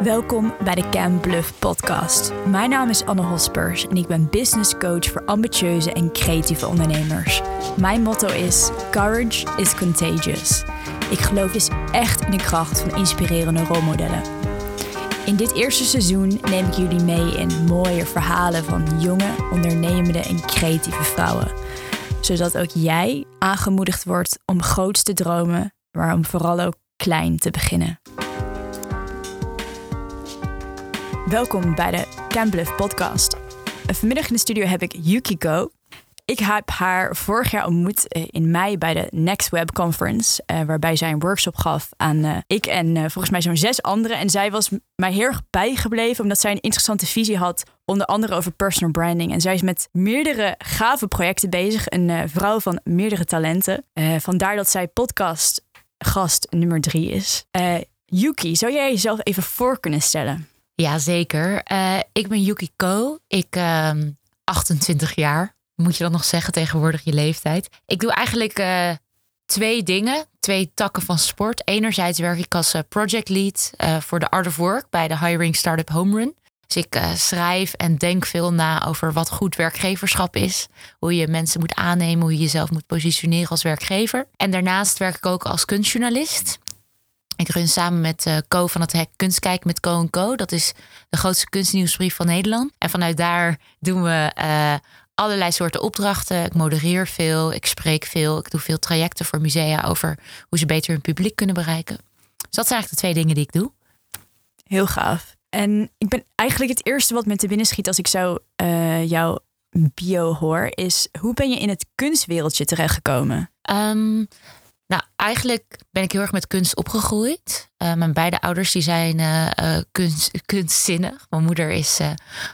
Welkom bij de Cam Bluff podcast. Mijn naam is Anne Hospers en ik ben business coach voor ambitieuze en creatieve ondernemers. Mijn motto is Courage is contagious. Ik geloof dus echt in de kracht van inspirerende rolmodellen. In dit eerste seizoen neem ik jullie mee in mooie verhalen van jonge, ondernemende en creatieve vrouwen. Zodat ook jij aangemoedigd wordt om groots te dromen, maar om vooral ook klein te beginnen. Welkom bij de Cambluff podcast. Vanmiddag in de studio heb ik Yukiko. Ik heb haar vorig jaar ontmoet eh, in mei bij de Next Web Conference, eh, waarbij zij een workshop gaf aan uh, ik en volgens mij zo'n zes anderen. En zij was mij heel erg bijgebleven omdat zij een interessante visie had, onder andere over personal branding. En zij is met meerdere gave projecten bezig, een vrouw van meerdere talenten. vandaar dat zij podcast gast nummer drie is. Yuki, zou jij jezelf even voor kunnen stellen? Ja, zeker. Uh, ik ben Yuki Ko. Ik uh, ehm, 28 jaar. Moet je dat nog zeggen tegenwoordig je leeftijd? Ik doe eigenlijk uh, twee dingen, twee takken van sport. Enerzijds werk ik als eh, project lead voor de Art of Work bij de Hiring Startup Home Run. Dus ik schrijf en denk veel na over wat goed werkgeverschap is. Hoe je mensen moet aannemen, hoe je jezelf moet positioneren als werkgever. En daarnaast werk ik ook als kunstjournalist. Ik run samen met uh, Co van het Hek Kunstkijk met Co Co. Dat is de grootste kunstnieuwsbrief van Nederland. En vanuit daar doen we uh, allerlei soorten opdrachten. Ik modereer veel, ik spreek veel. Ik doe veel trajecten voor musea over hoe ze beter hun publiek kunnen bereiken. Dus dat zijn eigenlijk de twee dingen die ik doe. Heel gaaf. En ik ben eigenlijk het eerste wat me te binnen schiet als ik zo uh, jouw bio hoor, is hoe ben je in het kunstwereldje terechtgekomen? Um, nou, eigenlijk ben ik heel erg met kunst opgegroeid. Uh, mijn beide ouders die zijn uh, kunst, kunstzinnig. Mijn moeder is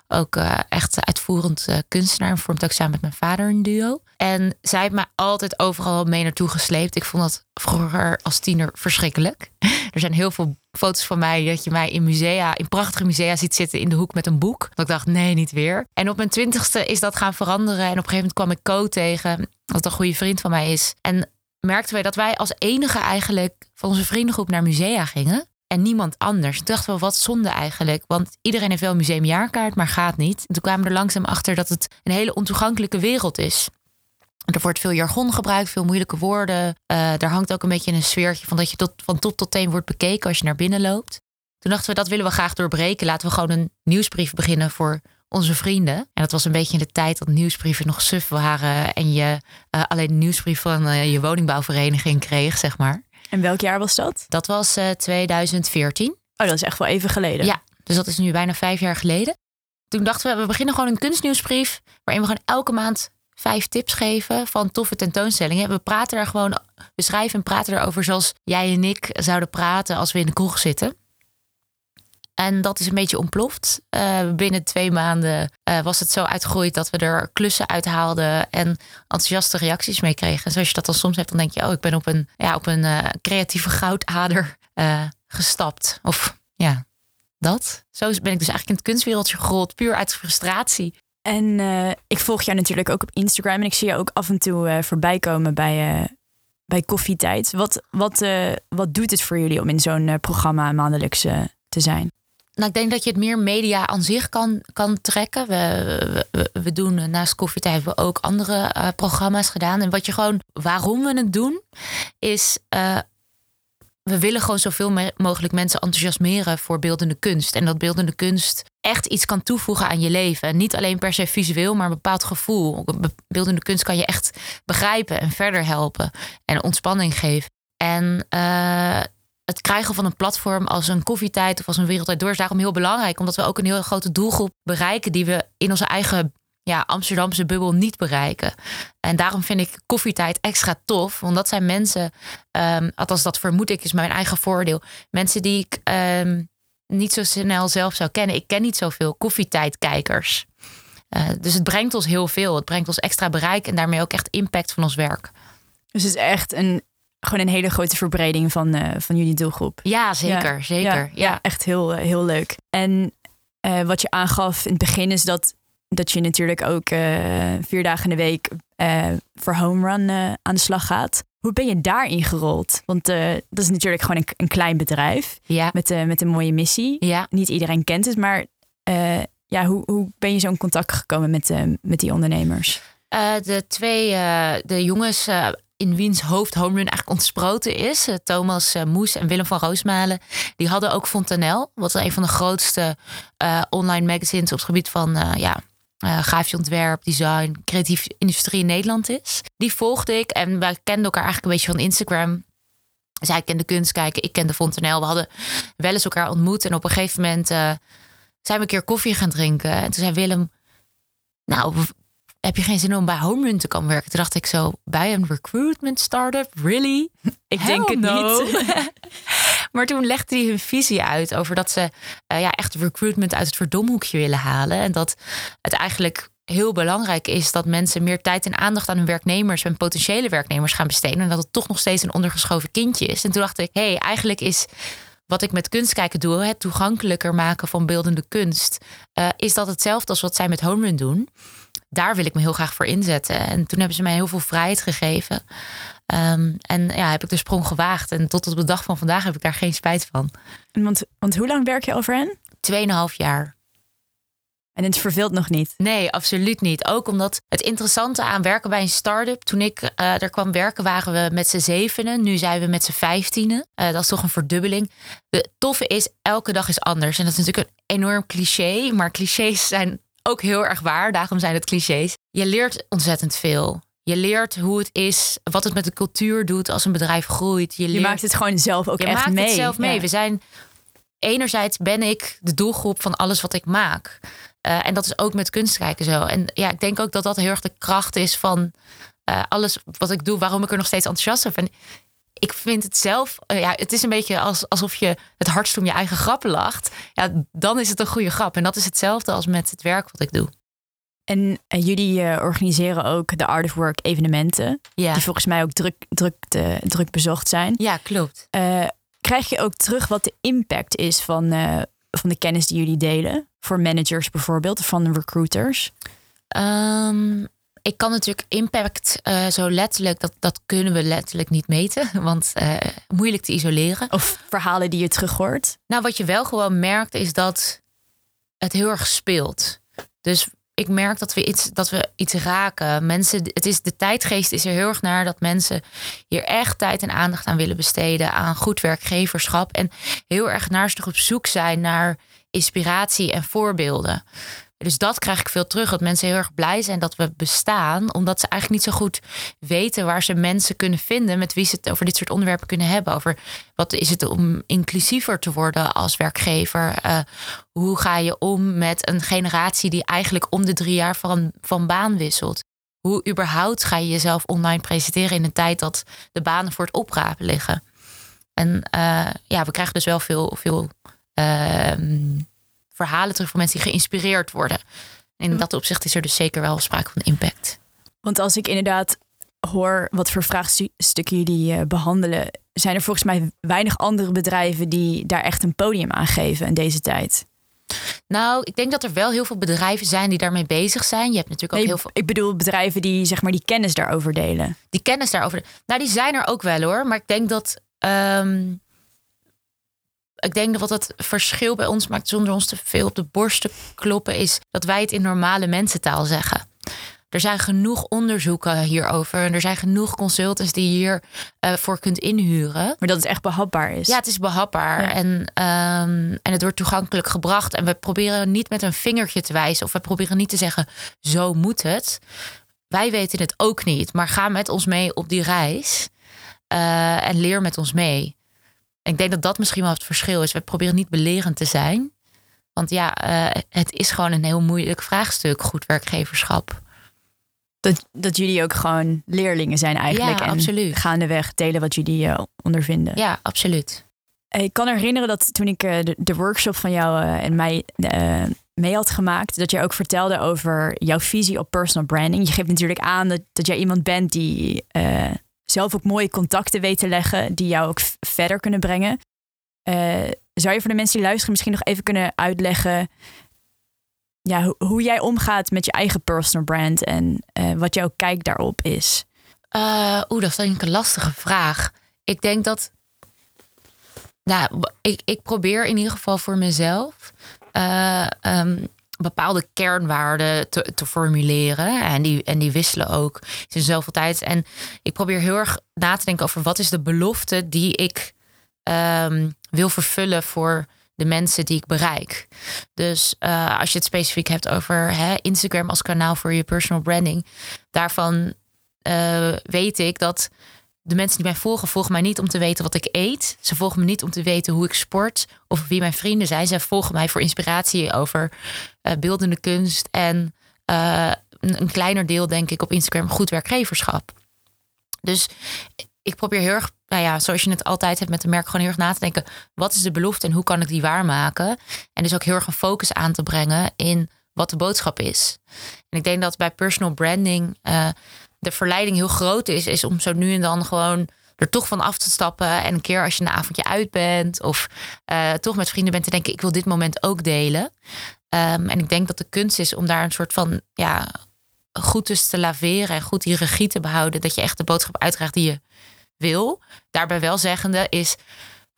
ook echt uitvoerend kunstenaar en vormt ook samen met mijn vader een duo. En zij heeft mij altijd overal mee naartoe gesleept. Ik vond dat vroeger als tiener verschrikkelijk. Er zijn heel veel foto's van mij dat je mij in musea, in prachtige musea ziet zitten in de hoek met een boek. Dat ik dacht, nee, niet weer. En op mijn twintigste is dat gaan veranderen. En op een gegeven moment kwam ik Co tegen, wat een goede vriend van mij is. En merkten wij dat wij als enige eigenlijk van onze vriendengroep naar musea gingen. En niemand anders. Toen dachten we, wat zonde eigenlijk. Want iedereen heeft wel een museumjaarkaart, maar gaat niet. En toen kwamen we er langzaam achter dat het een hele ontoegankelijke wereld is. Er wordt veel jargon gebruikt, veel moeilijke woorden. Uh, daar hangt ook een beetje een sfeertje van dat je tot, van top tot teen wordt bekeken als je naar binnen loopt. Toen dachten we, dat willen we graag doorbreken. Laten we gewoon een nieuwsbrief beginnen voor onze vrienden. En dat was een beetje in de tijd dat nieuwsbrieven nog suf waren. En je uh, alleen de nieuwsbrief van uh, je woningbouwvereniging kreeg, zeg maar. En welk jaar was dat? Dat was uh, eh, 2014. Oh, dat is echt wel even geleden. Ja, dus dat is nu bijna vijf jaar geleden. Toen dachten we, we beginnen gewoon een kunstnieuwsbrief. Waarin we gewoon elke maand vijf tips geven van toffe tentoonstellingen. We praten daar gewoon, we schrijven en praten erover zoals jij en ik zouden praten als we in de kroeg zitten. En dat is een beetje ontploft. Uh, binnen twee maanden uh, was het zo uitgegroeid dat we er klussen uithaalden en enthousiaste reacties mee kregen. En zoals je dat dan soms hebt, dan denk je, oh, ik ben op een, ja, op een uh, creatieve goudader gestapt. Of ja, dat. Zo ben ik dus eigenlijk in het kunstwereldje gerold, puur uit frustratie. En ik volg jou natuurlijk ook op Instagram en ik zie je ook af en toe voorbij komen bij, bij koffietijd. Wat, wat, wat doet het voor jullie om in zo'n programma maandelijks te zijn? Nou, ik denk dat je het meer media aan zich kan, kan trekken. We, we, doen eh, naast koffietijd hebben we ook andere uh, programma's gedaan. En wat je gewoon, waarom we het doen, is uh, we willen gewoon zoveel mogelijk mensen enthousiasmeren voor beeldende kunst. En dat beeldende kunst echt iets kan toevoegen aan je leven. Niet alleen per se visueel, maar een bepaald gevoel. Beeldende kunst kan je echt begrijpen en verder helpen en ontspanning geven. En het krijgen van een platform als een koffietijd of als een wereldtijd door is daarom heel belangrijk. Omdat we ook een heel grote doelgroep bereiken die we in onze eigen ja, Amsterdamse bubbel niet bereiken. En daarom vind ik koffietijd extra tof. Want dat zijn mensen, um, althans dat vermoed ik, is mijn eigen voordeel. Mensen die ik ehm, niet zo snel zelf zou kennen. Ik ken niet zoveel koffietijdkijkers. Uh, dus het brengt ons heel veel. Het brengt ons extra bereik en daarmee ook echt impact van ons werk. Dus het is echt een gewoon een hele grote verbreding van, uh, van jullie doelgroep. Ja, zeker. zeker. Ja, echt heel, uh, heel leuk. En uh, wat je aangaf in het begin is dat dat je natuurlijk ook uh, vier dagen in de week voor home run aan de slag gaat. Hoe ben je daarin gerold? Want dat is natuurlijk gewoon een, een klein bedrijf ja. met, met een mooie missie. Ja. Niet iedereen kent het, maar ja, hoe, hoe ben je zo in contact gekomen met, met die ondernemers? de twee de jongens in wiens hoofd Homerun eigenlijk ontsproten is. Thomas Moes en Willem van Roosmalen. Die hadden ook Fontanel, wat een van de grootste online magazines op het gebied van ja, uh, grafisch ontwerp, design, creatief industrie in Nederland is. Die volgde ik en wij kenden elkaar eigenlijk een beetje van Instagram. Zij kende kunst kijken, ik kende Fontenelle. We hadden wel eens elkaar ontmoet en op een gegeven moment zijn we een keer koffie gaan drinken. En toen zei Willem, nou, heb je geen zin om bij Homerun te komen werken? Toen dacht ik zo, bij een recruitment startup? Really? Ik denk het niet. maar toen legde hij hun visie uit over dat ze uh, ja, echt recruitment uit het verdomhoekje willen halen. En dat het eigenlijk heel belangrijk is dat mensen meer tijd en aandacht aan hun werknemers en potentiële werknemers gaan besteden. En dat het toch nog steeds een ondergeschoven kindje is. En toen dacht ik, hé, hey, eigenlijk is wat ik met kunst kijken doe, het toegankelijker maken van beeldende kunst, uh, is dat hetzelfde als wat zij met Homerun doen daar wil ik me heel graag voor inzetten. En toen hebben ze mij heel veel vrijheid gegeven. Um, en ja, heb ik de sprong gewaagd. En tot op de dag van vandaag heb ik daar geen spijt van. Want, want hoe lang werk je over hen? Tweeënhalf jaar. En het verveelt nog niet? Nee, absoluut niet. Ook omdat het interessante aan werken bij een start-up. Toen ik uh, er kwam werken, waren we met z'n zevenen. Nu zijn we met z'n vijftienen. Uh, dat is toch een verdubbeling. De toffe is, elke dag is anders. En dat is natuurlijk een enorm cliché. Maar clichés zijn ook heel erg waar. Daarom zijn het clichés. Je leert ontzettend veel. Je leert hoe het is, wat het met de cultuur doet als een bedrijf groeit. Je, leert, maakt het gewoon zelf ook je echt maakt mee. Het zelf mee. We zijn enerzijds ben ik de doelgroep van alles wat ik maak. Uh, en dat is ook met kunst kijken zo. En ja, ik denk ook dat dat heel erg de kracht is van uh, alles wat ik doe, waarom ik er nog steeds enthousiast over ben ik vind het zelf, uh, ja, het is een beetje als, alsof je het hardst om je eigen grappen lacht. Ja, dan is het een goede grap. En dat is hetzelfde als met het werk wat ik doe. En uh, jullie uh, organiseren ook de Art of Work evenementen. Ja. Die volgens mij ook druk, druk, druk bezocht zijn. Ja, klopt. krijg je ook terug wat de impact is van, van de kennis die jullie delen? Voor managers bijvoorbeeld, van recruiters? Um, ik kan natuurlijk impact uh, zo letterlijk, dat, dat kunnen we letterlijk niet meten, want uh, moeilijk te isoleren. Of verhalen die je terug hoort. Nou, wat je wel gewoon merkt, is dat het heel erg speelt. Dus ik merk dat we iets, dat we iets raken. Mensen, het is, de tijdgeest is er heel erg naar dat mensen hier echt tijd en aandacht aan willen besteden. Aan goed werkgeverschap. En heel erg naastig op zoek zijn naar inspiratie en voorbeelden. Dus dat krijg ik veel terug. Dat mensen heel erg blij zijn dat we bestaan. Omdat ze eigenlijk niet zo goed weten waar ze mensen kunnen vinden. met wie ze het over dit soort onderwerpen kunnen hebben. Over wat is het om inclusiever te worden als werkgever? Uh, hoe ga je om met een generatie die eigenlijk om de drie jaar van, van baan wisselt? Hoe überhaupt ga je jezelf online presenteren in een tijd dat de banen voor het oprapen liggen? En uh, ja, we krijgen dus wel veel. veel uh, verhalen terug van mensen die geïnspireerd worden. En in dat opzicht is er dus zeker wel sprake van impact. Want als ik inderdaad hoor wat voor vraagstukken jullie uh, behandelen, zijn er volgens mij weinig andere bedrijven die daar echt een podium aan geven in deze tijd. Nou, ik denk dat er wel heel veel bedrijven zijn die daarmee bezig zijn. Je hebt natuurlijk ook nee, heel veel. Ik bedoel bedrijven die zeg maar die kennis daarover delen. Die kennis daarover. Nou, die zijn er ook wel hoor. Maar ik denk dat. Um, ik denk dat wat het verschil bij ons maakt, zonder ons te veel op de borst te kloppen, is dat wij het in normale mensentaal zeggen. Er zijn genoeg onderzoeken hierover. En er zijn genoeg consultants die je hiervoor uh, voor kunt inhuren. Maar dat het echt behapbaar is. Ja, het is behapbaar. Ja. En, um, en het wordt toegankelijk gebracht. En we proberen niet met een vingertje te wijzen. Of we proberen niet te zeggen, zo moet het. Wij weten het ook niet. Maar ga met ons mee op die reis. Uh, en leer met ons mee. En ik denk dat dat misschien wel het verschil is. We proberen niet belerend te zijn. Want ja, uh, het is gewoon een heel moeilijk vraagstuk, goed werkgeverschap. Dat, dat jullie ook gewoon leerlingen zijn eigenlijk. Ja, en absoluut. gaandeweg delen wat jullie uh, ondervinden. Ja, absoluut. Ik kan herinneren dat toen ik uh, de, de, workshop van jou en mij mee had gemaakt, dat je ook vertelde over jouw visie op personal branding. Je geeft natuurlijk aan dat, dat jij iemand bent die zelf ook mooie contacten weet te leggen die jou ook verder kunnen brengen. Uh, zou je voor de mensen die luisteren misschien nog even kunnen uitleggen ja, ho- hoe jij omgaat met je eigen personal brand en eh, wat jouw kijk daarop is. Eh, Oeh, dat denk ik een lastige vraag. Ik denk dat. Nou, ik, ik probeer in ieder geval voor mezelf eh, ehm, bepaalde kernwaarden te, te formuleren. En die, en die wisselen ook sinds zoveel tijd. En ik probeer heel erg na te denken over wat is de belofte die ik ehm, wil vervullen voor de mensen die ik bereik. Dus eh, als je het specifiek hebt over hè, Instagram als kanaal voor je personal branding, daarvan eh, weet ik dat de mensen die mij volgen, volgen mij niet om te weten wat ik eet. Ze volgen me niet om te weten hoe ik sport of wie mijn vrienden zijn. Ze volgen mij voor inspiratie over eh, beeldende kunst en eh, een, een kleiner deel, denk ik, op Instagram goed werkgeverschap. Dus ik probeer heel erg, nou ja, zoals je het altijd hebt met de merk, gewoon heel erg na te denken: wat is de belofte en hoe kan ik die waarmaken? En dus ook heel erg een focus aan te brengen in wat de boodschap is. En ik denk dat bij personal branding eh, de verleiding heel groot is, is om zo nu en dan gewoon er toch van af te stappen. En een keer als je een avondje uit bent of eh, toch met vrienden bent te denken, ik wil dit moment ook delen. Ehm, en ik denk dat de kunst is om daar een soort van ja, goed tussen te laveren en goed die regie te behouden. Dat je echt de boodschap uitdraagt die je wil. Daarbij wel zeggende is.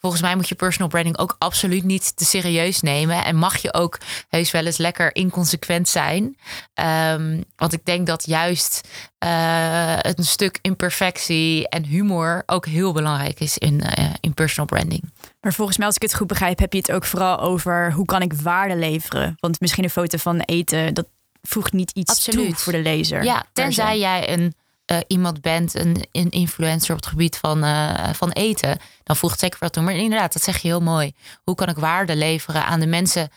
Volgens mij moet je personal branding ook absoluut niet te serieus nemen. En mag je ook heus wel eens lekker inconsequent zijn. Ehm, want ik denk dat juist eh, een stuk imperfectie en humor ook heel belangrijk is in, eh, in personal branding. Maar volgens mij, als ik het goed begrijp, heb je het ook vooral over hoe kan ik waarde leveren. Want misschien een foto van eten, dat voegt niet iets Absoluut. toe voor de lezer. Ja, tenzij jij een, eh, iemand bent, een, een influencer op het gebied van, eh, van eten, dan voegt zeker wat toe. Maar inderdaad, dat zeg je heel mooi. Hoe kan ik waarde leveren aan de mensen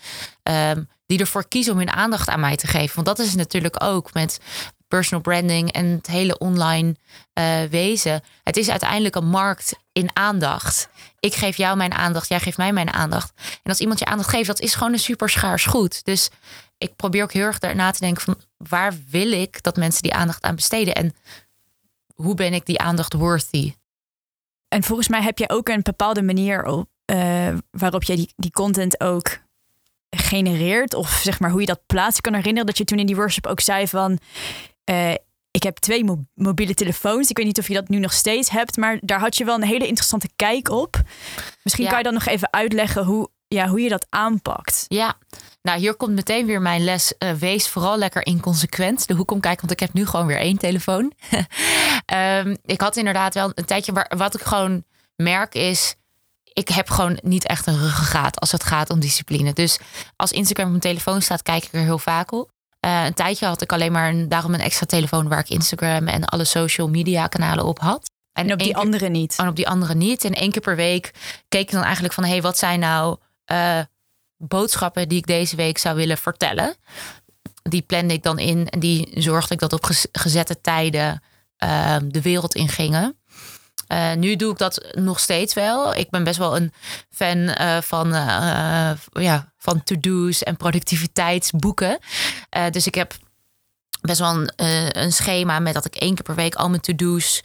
ehm, die ervoor kiezen om hun aandacht aan mij te geven? Want dat is natuurlijk ook met personal branding en het hele online eh, wezen. Het is uiteindelijk een markt in aandacht. Ik geef jou mijn aandacht, jij geeft mij mijn aandacht. En als iemand je aandacht geeft, dat is gewoon een super schaars goed. Dus ik probeer ook heel erg daarna te denken van waar wil ik dat mensen die aandacht aan besteden en hoe ben ik die aandacht worthy? En volgens mij heb je ook een bepaalde manier op, eh, waarop je die, die content ook genereert. Of zeg maar hoe je dat plaatst. Ik kan herinneren dat je toen in die workshop ook zei van... eh, ik heb twee mo- mobiele telefoons. Ik weet niet of je dat nu nog steeds hebt. Maar daar had je wel een hele interessante kijk op. Misschien Ja. kan je dan nog even uitleggen hoe, ja, hoe je dat aanpakt. Ja, nou hier komt meteen weer mijn les. eh, wees vooral lekker inconsequent de hoek omkijken, want ik heb nu gewoon weer één telefoon. Ehm, ik had inderdaad wel een tijdje waar wat ik gewoon merk is. Ik heb gewoon niet echt een ruggengraat als het gaat om discipline. Dus als Instagram op mijn telefoon staat, kijk ik er heel vaak op. Eh, een tijdje had ik alleen maar een, daarom een extra telefoon waar ik Instagram en alle social media kanalen op had. En op die keer- andere niet. en op die andere niet. En één keer per week keek ik dan eigenlijk van... hé, hey, wat zijn nou eh, boodschappen die ik deze week zou willen vertellen? Die plande ik dan in en die zorgde ik dat op gez- gezette tijden eh, de wereld in gingen. Eh, nu doe ik dat nog steeds wel. Ik ben best wel een fan eh, van, eh, ja, van to-do's en productiviteitsboeken. Dus ik heb best wel een, een schema met dat ik één keer per week al mijn to-do's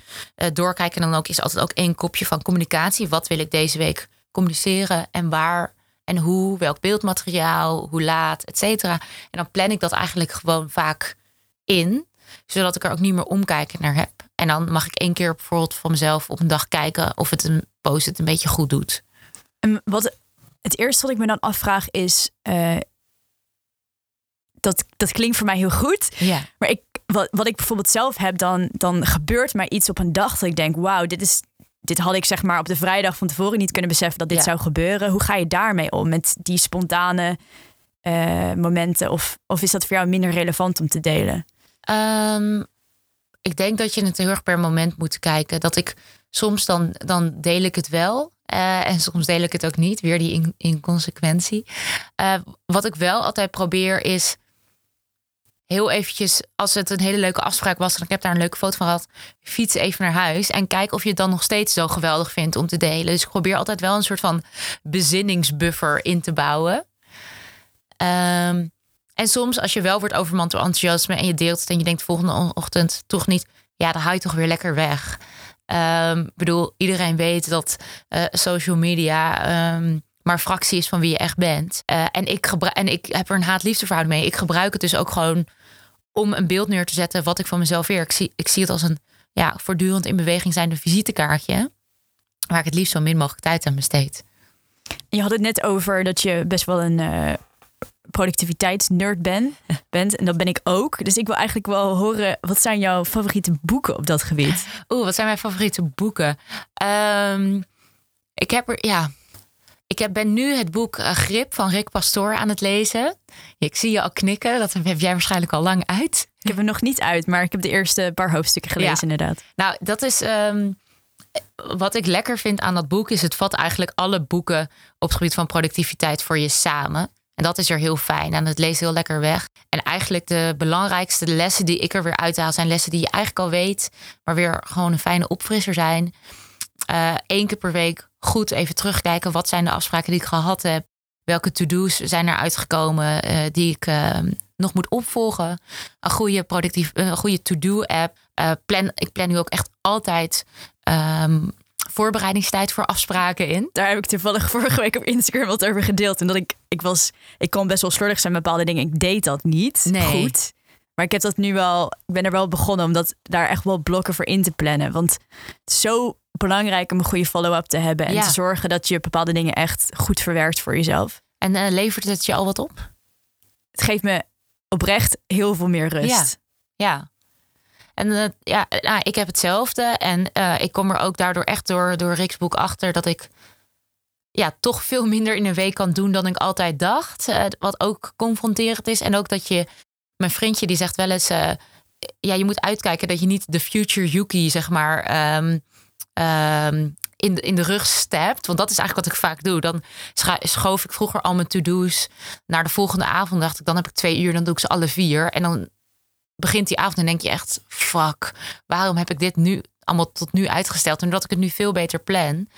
doorkijk. En dan ook is altijd ook één kopje van communicatie. Wat wil ik deze week communiceren en waar en hoe, welk beeldmateriaal, hoe laat, et cetera. En dan plan ik dat eigenlijk gewoon vaak in, zodat ik er ook niet meer omkijken naar heb. En dan mag ik één keer bijvoorbeeld van mezelf op een dag kijken of het een post het een beetje goed doet. En wat, het eerste wat ik me dan afvraag is... eh, dat, dat klinkt voor mij heel goed. Ja. Maar ik, wat, wat ik bijvoorbeeld zelf heb, dan, dan gebeurt mij iets op een dag dat ik denk, wauw, dit is. Dit had ik zeg maar op de vrijdag van tevoren niet kunnen beseffen dat dit Ja. zou gebeuren. Hoe ga je daarmee om met die spontane eh, momenten? Of, of is dat voor jou minder relevant om te delen? Ehm, ik denk dat je het heel erg per moment moet kijken. Dat ik soms dan, dan deel ik het wel. eh, en soms deel ik het ook niet. Weer die in- inconsequentie. Eh, wat ik wel altijd probeer is heel eventjes, als het een hele leuke afspraak was en ik heb daar een leuke foto van gehad, fiets even naar huis en kijk of je het dan nog steeds zo geweldig vindt om te delen. Dus ik probeer altijd wel een soort van bezinningsbuffer in te bouwen. Ehm, en soms als je wel wordt overmand door enthousiasme en je deelt het en je denkt volgende ochtend toch niet, ja, dan haal je toch weer lekker weg. Ehm, Ik bedoel, iedereen weet dat eh, social media ehm, maar fractie is van wie je echt bent. Eh, en, ik en ik heb er een haat-liefdeverhouding mee. Ik gebruik het dus ook gewoon om een beeld neer te zetten wat ik van mezelf weer. Ik zie, ik zie het als een ja, voortdurend in beweging zijnde visitekaartje. Waar ik het liefst zo min mogelijk tijd aan besteed. Je had het net over dat je best wel een uh, productiviteitsnerd ben, bent. En dat ben ik ook. Dus ik wil eigenlijk wel horen, wat zijn jouw favoriete boeken op dat gebied? Oeh, wat zijn mijn favoriete boeken? Um, ik heb er, ja, ik heb, ben nu het boek uh, Grip van Rick Pastoor aan het lezen. Ik zie je al knikken, dat heb jij waarschijnlijk al lang uit. Ik heb hem nog niet uit, maar ik heb de eerste paar hoofdstukken gelezen inderdaad. Nou, dat is... Um, wat ik lekker vind aan dat boek is het vat eigenlijk alle boeken op het gebied van productiviteit voor je samen. En dat is er heel fijn en het leest heel lekker weg. En eigenlijk de belangrijkste lessen die ik er weer uithaal zijn lessen die je eigenlijk al weet, maar weer gewoon een fijne opfrisser zijn. Eén uh, keer per week goed even terugkijken. Wat zijn de afspraken die ik gehad heb? Welke to-do's zijn er uitgekomen uh, die ik uh, nog moet opvolgen? Een goede, productief, een goede to-do-app. Uh, plan, ik plan nu ook echt altijd um, voorbereidingstijd voor afspraken in. Daar heb ik toevallig vorige week op Instagram wat over gedeeld. En dat ik, ik was, ik kon best wel slordig zijn met bepaalde dingen. Ik deed dat niet nee. goed. Maar ik heb dat nu wel, ik ben er wel begonnen om dat daar echt wel blokken voor in te plannen. Want zo belangrijk om een goede follow-up te hebben. En ja. te zorgen dat je bepaalde dingen echt goed verwerkt voor jezelf. En uh, levert het je al wat op? Het geeft me oprecht heel veel meer rust. Ja. ja. En uh, ja, nou, ik heb hetzelfde. En uh, ik kom er ook daardoor echt door, door Rick's boek achter dat ik ja, toch veel minder in een week kan doen dan ik altijd dacht. Wat ook confronterend is. En ook dat je, mijn vriendje die zegt wel eens, ja, je moet uitkijken dat je niet de future Yuki, zeg maar, um, um, in, de, in de rug stapt. Want dat is eigenlijk wat ik vaak doe. Dan schoof ik vroeger al mijn to-do's naar de volgende avond. Dacht ik, dan heb ik twee uur, dan doe ik ze alle vier. En dan begint die avond en denk je echt, fuck, waarom heb ik dit nu allemaal tot nu uitgesteld? En doordat ik het nu veel beter plan,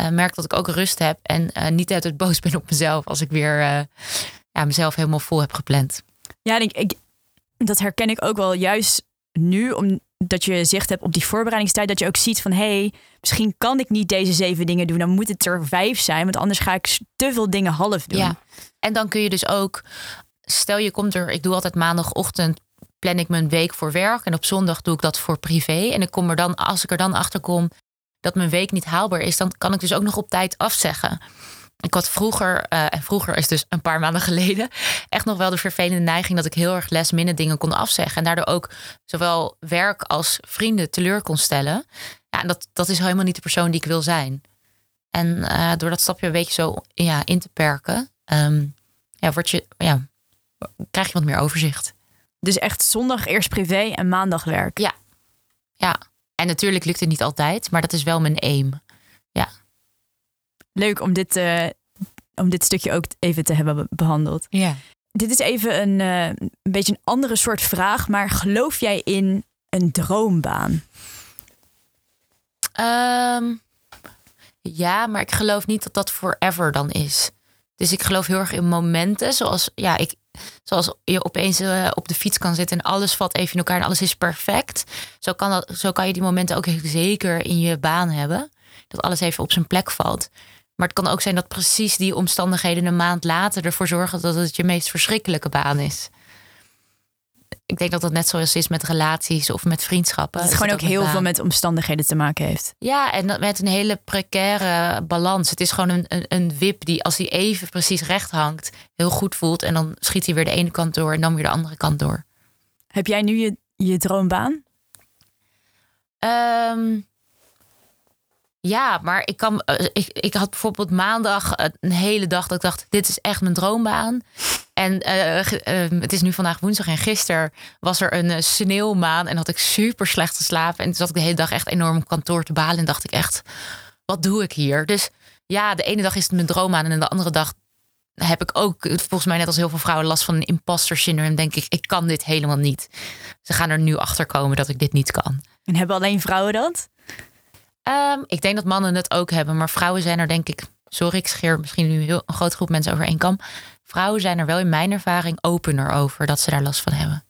uh, merk dat ik ook rust heb en uh, niet uit het boos ben op mezelf als ik weer uh, ja, mezelf helemaal vol heb gepland. Ja, ik, dat herken ik ook wel juist nu, omdat je zicht hebt op die voorbereidingstijd, dat je ook ziet van hé, hey, misschien kan ik niet deze zeven dingen doen, dan moet het er vijf zijn, want anders ga ik te veel dingen half doen. Ja. En dan kun je dus ook, stel je komt er, ik doe altijd maandagochtend plan ik mijn week voor werk en op zondag doe ik dat voor privé. En ik kom er dan, als ik er dan achter kom dat mijn week niet haalbaar is, dan kan ik dus ook nog op tijd afzeggen. Ik had vroeger, uh, en vroeger is dus een paar maanden geleden, echt nog wel de vervelende neiging dat ik heel erg les minne dingen kon afzeggen. En daardoor ook zowel werk als vrienden teleur kon stellen. Ja, en dat, dat is helemaal niet de persoon die ik wil zijn. En uh, door dat stapje een beetje zo ja, in te perken, um, ja, word je, ja, krijg je wat meer overzicht. Dus echt zondag eerst privé en maandag werk. Ja. Ja. En natuurlijk lukt het niet altijd, maar dat is wel mijn aim. Leuk om dit, uh, om dit stukje ook even te hebben behandeld. Ja. Dit is even een, uh, een beetje een andere soort vraag, maar geloof jij in een droombaan? Um, ja, maar ik geloof niet dat dat forever dan is. Dus ik geloof heel erg in momenten, zoals ja, ik, Zoals je opeens uh, op de fiets kan zitten en alles valt even in elkaar en alles is perfect. Zo kan, dat, zo kan je die momenten ook zeker in je baan hebben. Dat alles even op zijn plek valt. Maar het kan ook zijn dat precies die omstandigheden een maand later ervoor zorgen dat het je meest verschrikkelijke baan is ik denk dat dat net zoals is met relaties of met vriendschappen. Dat het gewoon ook heel veel met omstandigheden te maken heeft. Ja, en met een hele precaire balans. Het is gewoon een, een, een wip die als hij even precies recht hangt, heel goed voelt. En dan schiet hij weer de ene kant door en dan weer de andere kant door. Heb jij nu je, je droombaan? Um, ja, maar ik, kan, eh, ik, ik had bijvoorbeeld maandag een hele dag dat ik dacht: dit is echt mijn droombaan. En uh, uh, het is nu vandaag woensdag en gisteren was er een sneeuwmaan en had ik super slecht geslapen. En toen zat ik de hele dag echt enorm op kantoor te balen en dacht ik echt: wat doe ik hier? Dus ja, de ene dag is het mijn droombaan en de andere dag heb ik ook, volgens mij net als heel veel vrouwen, last van een imposter syndrome. Denk ik, ik kan dit helemaal niet. Ze gaan er nu achter komen dat ik dit niet kan. En hebben alleen vrouwen dat? Um, ik denk dat mannen het ook hebben, maar vrouwen zijn er denk ik. Sorry, ik scheer misschien nu heel, een grote groep mensen over één kam. Vrouwen zijn er wel in mijn ervaring opener over dat ze daar last van hebben.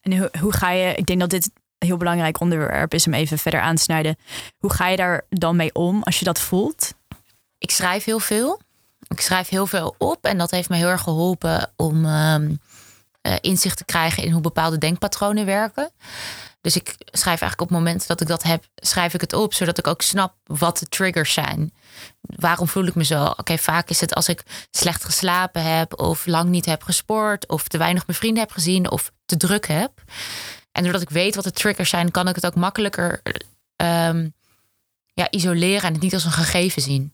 En hoe, hoe ga je, ik denk dat dit een heel belangrijk onderwerp is om even verder aan te snijden. Hoe ga je daar dan mee om als je dat voelt? ik schrijf heel veel. Ik schrijf heel veel op en dat heeft me heel erg geholpen om ehm, eh, inzicht te krijgen in hoe bepaalde denkpatronen werken. Dus ik schrijf eigenlijk op momenten dat ik dat heb, schrijf ik het op, zodat ik ook snap wat de triggers zijn. Waarom voel ik me zo? Oké, vaak is het als ik slecht geslapen heb, of lang niet heb gesport, of te weinig mijn vrienden heb gezien, of te druk heb. En doordat ik weet wat de triggers zijn, kan ik het ook makkelijker ehm, ja, isoleren en het niet als een gegeven zien.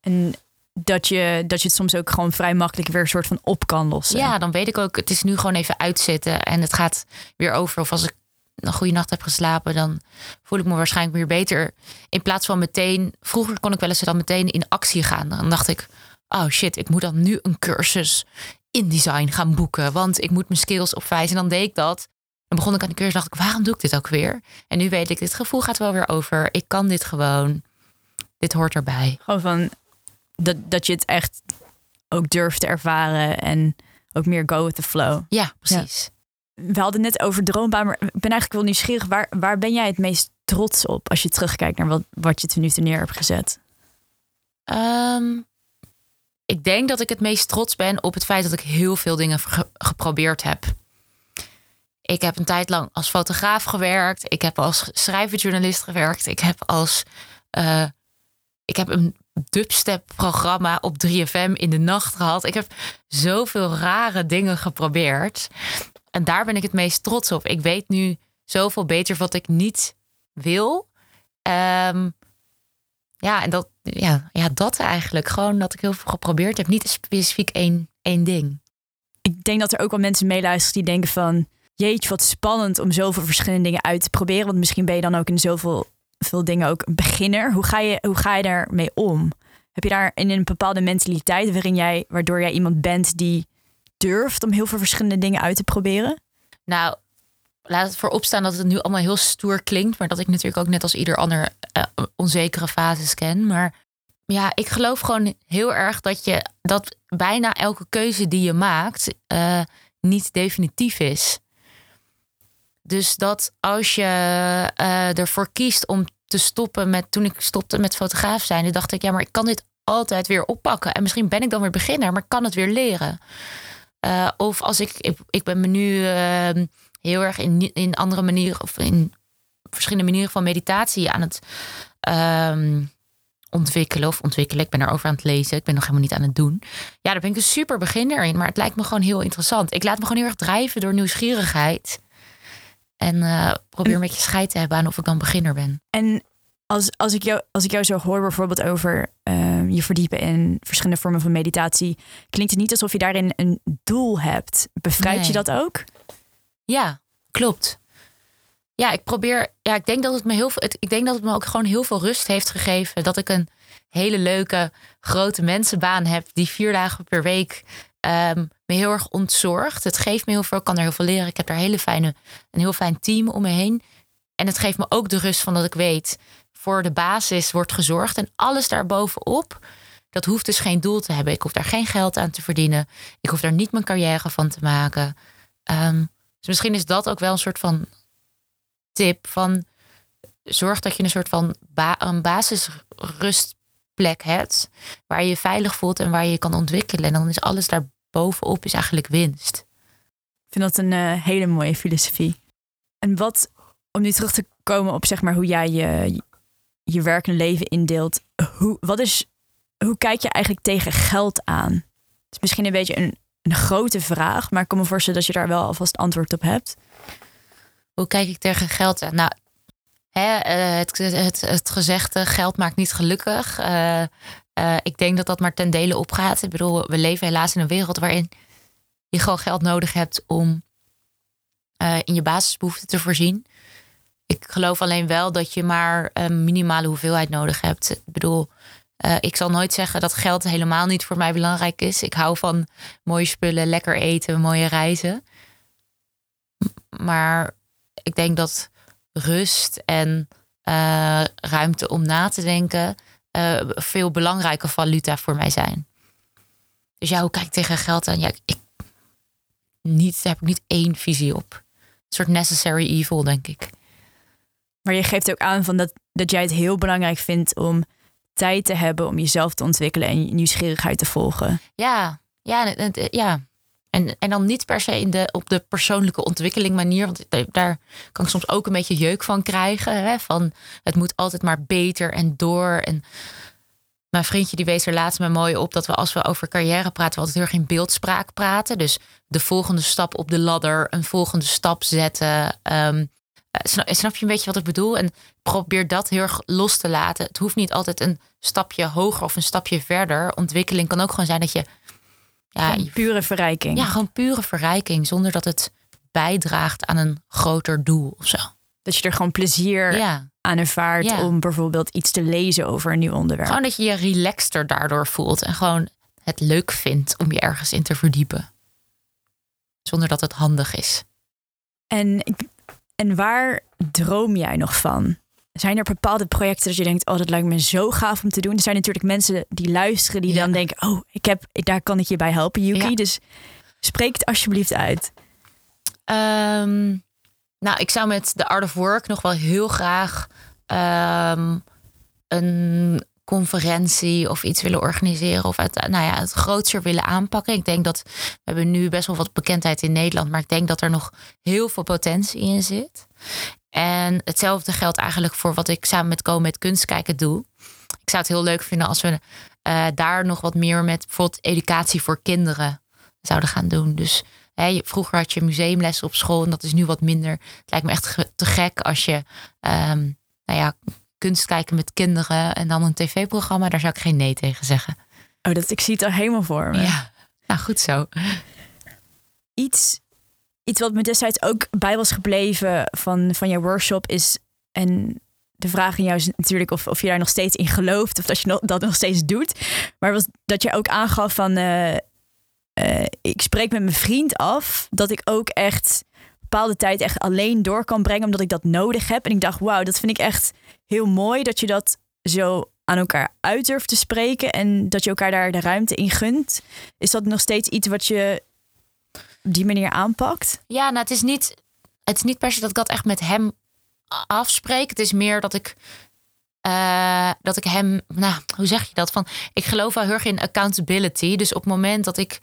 En dat je, dat je het soms ook gewoon vrij makkelijk weer een soort van op kan lossen. Ja, dan weet ik ook, het is nu gewoon even uitzitten en het gaat weer over. Of als ik een goede nacht heb geslapen, dan voel ik me waarschijnlijk weer beter. In plaats van meteen, vroeger kon ik wel eens dan meteen in actie gaan. Dan dacht ik, oh shit, ik moet dan nu een cursus InDesign gaan boeken, want ik moet mijn skills opwijzen. En dan deed ik dat. Dan begon ik aan de cursus, dacht ik, waarom doe ik dit ook weer? En nu weet ik, dit gevoel gaat wel weer over. Ik kan dit gewoon. Dit hoort erbij. Gewoon van, dat, dat je het echt ook durft te ervaren en ook meer go with the flow. Ja, precies. We hadden net over droombaan, maar ik ben eigenlijk wel nieuwsgierig. Waar, waar ben jij het meest trots op als je terugkijkt naar wat, wat je ten nu neer hebt gezet? Ehm, ik denk dat ik het meest trots ben op het feit dat ik heel veel dingen geprobeerd heb. Ik heb een tijd lang als fotograaf gewerkt. Ik heb als schrijverjournalist gewerkt. Ik heb als. Uh, ik heb een dubstep-programma op 3FM in de nacht gehad. Ik heb zoveel rare dingen geprobeerd. En daar ben ik het meest trots op. Ik weet nu zoveel beter wat ik niet wil. Um, ja, en dat, ja, ja, dat eigenlijk. Gewoon dat ik heel veel geprobeerd heb. Niet specifiek één, één ding. Ik denk dat er ook wel mensen meeluisteren die denken van... jeetje, wat spannend om zoveel verschillende dingen uit te proberen. Want misschien ben je dan ook in zoveel veel dingen ook beginner. Hoe ga je, hoe ga je daarmee om? Heb je daar in een bepaalde mentaliteit waarin jij, waardoor jij iemand bent die durft om heel veel verschillende dingen uit te proberen? Nou, laat het voorop staan dat het nu allemaal heel stoer klinkt, maar dat ik natuurlijk ook net als ieder ander uh, onzekere fases ken. Maar ja, ik geloof gewoon heel erg dat je dat bijna elke keuze die je maakt uh, niet definitief is. Dus dat als je uh, ervoor kiest om te stoppen met. Toen ik stopte met fotograaf zijn, dacht ik, ja, maar ik kan dit altijd weer oppakken. En misschien ben ik dan weer beginner, maar kan het weer leren. Uh, of als ik, ik, ik ben me nu uh, heel erg in, in andere manieren of in verschillende manieren van meditatie aan het um, ontwikkelen of ontwikkelen. Ik ben erover aan het lezen. Ik ben nog helemaal niet aan het doen. Ja, daar ben ik een super beginner in. Maar het lijkt me gewoon heel interessant. Ik laat me gewoon heel erg drijven door nieuwsgierigheid. En uh, probeer een beetje scheid te hebben aan of ik dan beginner ben. En als, als, ik, jou, als ik jou zo hoor, bijvoorbeeld over uh, je verdiepen in verschillende vormen van meditatie, klinkt het niet alsof je daarin een doel hebt. Bevrijd nee. je dat ook? Ja, klopt. Ja, ik probeer. Ja, ik denk dat het me heel veel. Ik denk dat het me ook gewoon heel veel rust heeft gegeven. Dat ik een hele leuke grote mensenbaan heb die vier dagen per week um, me heel erg ontzorgt. Het geeft me heel veel. Ik kan er heel veel leren. Ik heb daar hele fijne, een heel fijn team om me heen. En het geeft me ook de rust van dat ik weet voor de basis wordt gezorgd. En alles daarbovenop, dat hoeft dus geen doel te hebben. Ik hoef daar geen geld aan te verdienen. Ik hoef daar niet mijn carrière van te maken. Um, dus misschien is dat ook wel een soort van tip van zorg dat je een soort van ba een basisrustplek hebt waar je je veilig voelt en waar je je kan ontwikkelen. En dan is alles daarbovenop is eigenlijk winst. Ik vind dat een uh, hele mooie filosofie. En wat, om nu terug te komen op zeg maar hoe jij je, je werk en leven indeelt. Hoe, wat is, hoe kijk je eigenlijk tegen geld aan? Het is misschien een beetje een, een grote vraag, maar ik kan me voorstellen dat je daar wel alvast antwoord op hebt. Hoe kijk ik tegen geld aan? Nou, hè, eh, het, het, het gezegde geld maakt niet gelukkig. Uh, uh, ik denk dat dat maar ten dele opgaat. Ik bedoel, we leven helaas in een wereld waarin je gewoon geld nodig hebt om in je basisbehoeften te voorzien. Ik geloof alleen wel dat je maar een minimale hoeveelheid nodig hebt. Ik bedoel, uh, ik zal nooit zeggen dat geld helemaal niet voor mij belangrijk is. Ik hou van mooie spullen, lekker eten, mooie reizen. Maar ik denk dat rust en ruimte om na te denken uh, veel belangrijke valuta voor mij zijn. Dus ja, hoe kijk ik tegen geld aan? Ja, ik, niet, daar heb ik niet één visie op. Een soort necessary evil, denk ik. Maar je geeft ook aan van dat, dat jij het heel belangrijk vindt om tijd te hebben om jezelf te ontwikkelen en je nieuwsgierigheid te volgen. Ja, ja, ja. En, en dan niet per se in de, op de persoonlijke ontwikkeling manier. Want daar kan ik soms ook een beetje jeuk van krijgen. Hè? Van het moet altijd maar beter en door. En mijn vriendje die wees er laatst me mooi op dat we als we over carrière praten, we altijd heel erg in beeldspraak praten. Dus de volgende stap op de ladder, een volgende stap zetten. Um, snap, je een beetje wat ik bedoel? En probeer dat heel erg los te laten. Het hoeft niet altijd een stapje hoger of een stapje verder. Ontwikkeling kan ook gewoon zijn dat je. Ja, pure verrijking. Ja, gewoon pure verrijking. Zonder dat het bijdraagt aan een groter doel of zo. Dat je er gewoon plezier ja aan ervaart ja. om bijvoorbeeld iets te lezen over een nieuw onderwerp. Gewoon dat je je relaxter daardoor voelt en gewoon het leuk vindt om je ergens in te verdiepen. Zonder dat het handig is. En, en waar droom jij nog van? Zijn er bepaalde projecten dat je denkt, oh, dat lijkt me zo gaaf om te doen? Er zijn natuurlijk mensen die luisteren, die dan denken, oh, ik heb, daar kan ik je bij helpen, Yuki. Dus spreek het alsjeblieft uit. Um, nou, ik zou met de Art of Work nog wel heel graag ehm, een conferentie of iets willen organiseren. Of het, nou ja, het grootser willen aanpakken. Ik denk dat we hebben nu best wel wat bekendheid in Nederland. Maar ik denk dat er nog heel veel potentie in zit. En hetzelfde geldt eigenlijk voor wat ik samen met Go met Kunst kijken doe. Ik zou het heel leuk vinden als we uh, daar nog wat meer met bijvoorbeeld educatie voor kinderen zouden gaan doen. Dus vroeger had je museumlessen op school en dat is nu wat minder. Het lijkt me echt te gek als je um, nou ja, kunst kijken met kinderen en dan een tv-programma. Daar zou ik geen nee tegen zeggen. Oh, dat, ik zie het al helemaal voor me. Ja, nou goed zo. Iets, iets wat me destijds ook bij was gebleven van, van jouw workshop is... en de vraag aan jou is natuurlijk of, of je daar nog steeds in gelooft... of dat je dat nog steeds doet. Maar was dat je ook aangaf van... Uh, uh, ik spreek met mijn vriend af dat ik ook echt bepaalde tijd echt alleen door kan brengen, omdat ik dat nodig heb. En ik dacht, wauw, dat vind ik echt heel mooi dat je dat zo aan elkaar uit durft te spreken en dat je elkaar daar de ruimte in gunt. Is dat nog steeds iets wat je op die manier aanpakt? Ja, nou, het is niet, het is niet per se dat ik dat echt met hem afspreek. Het is meer dat ik uh, dat ik hem, nou, hoe zeg je dat? Van, ik geloof wel heel erg in accountability. Dus op het moment dat ik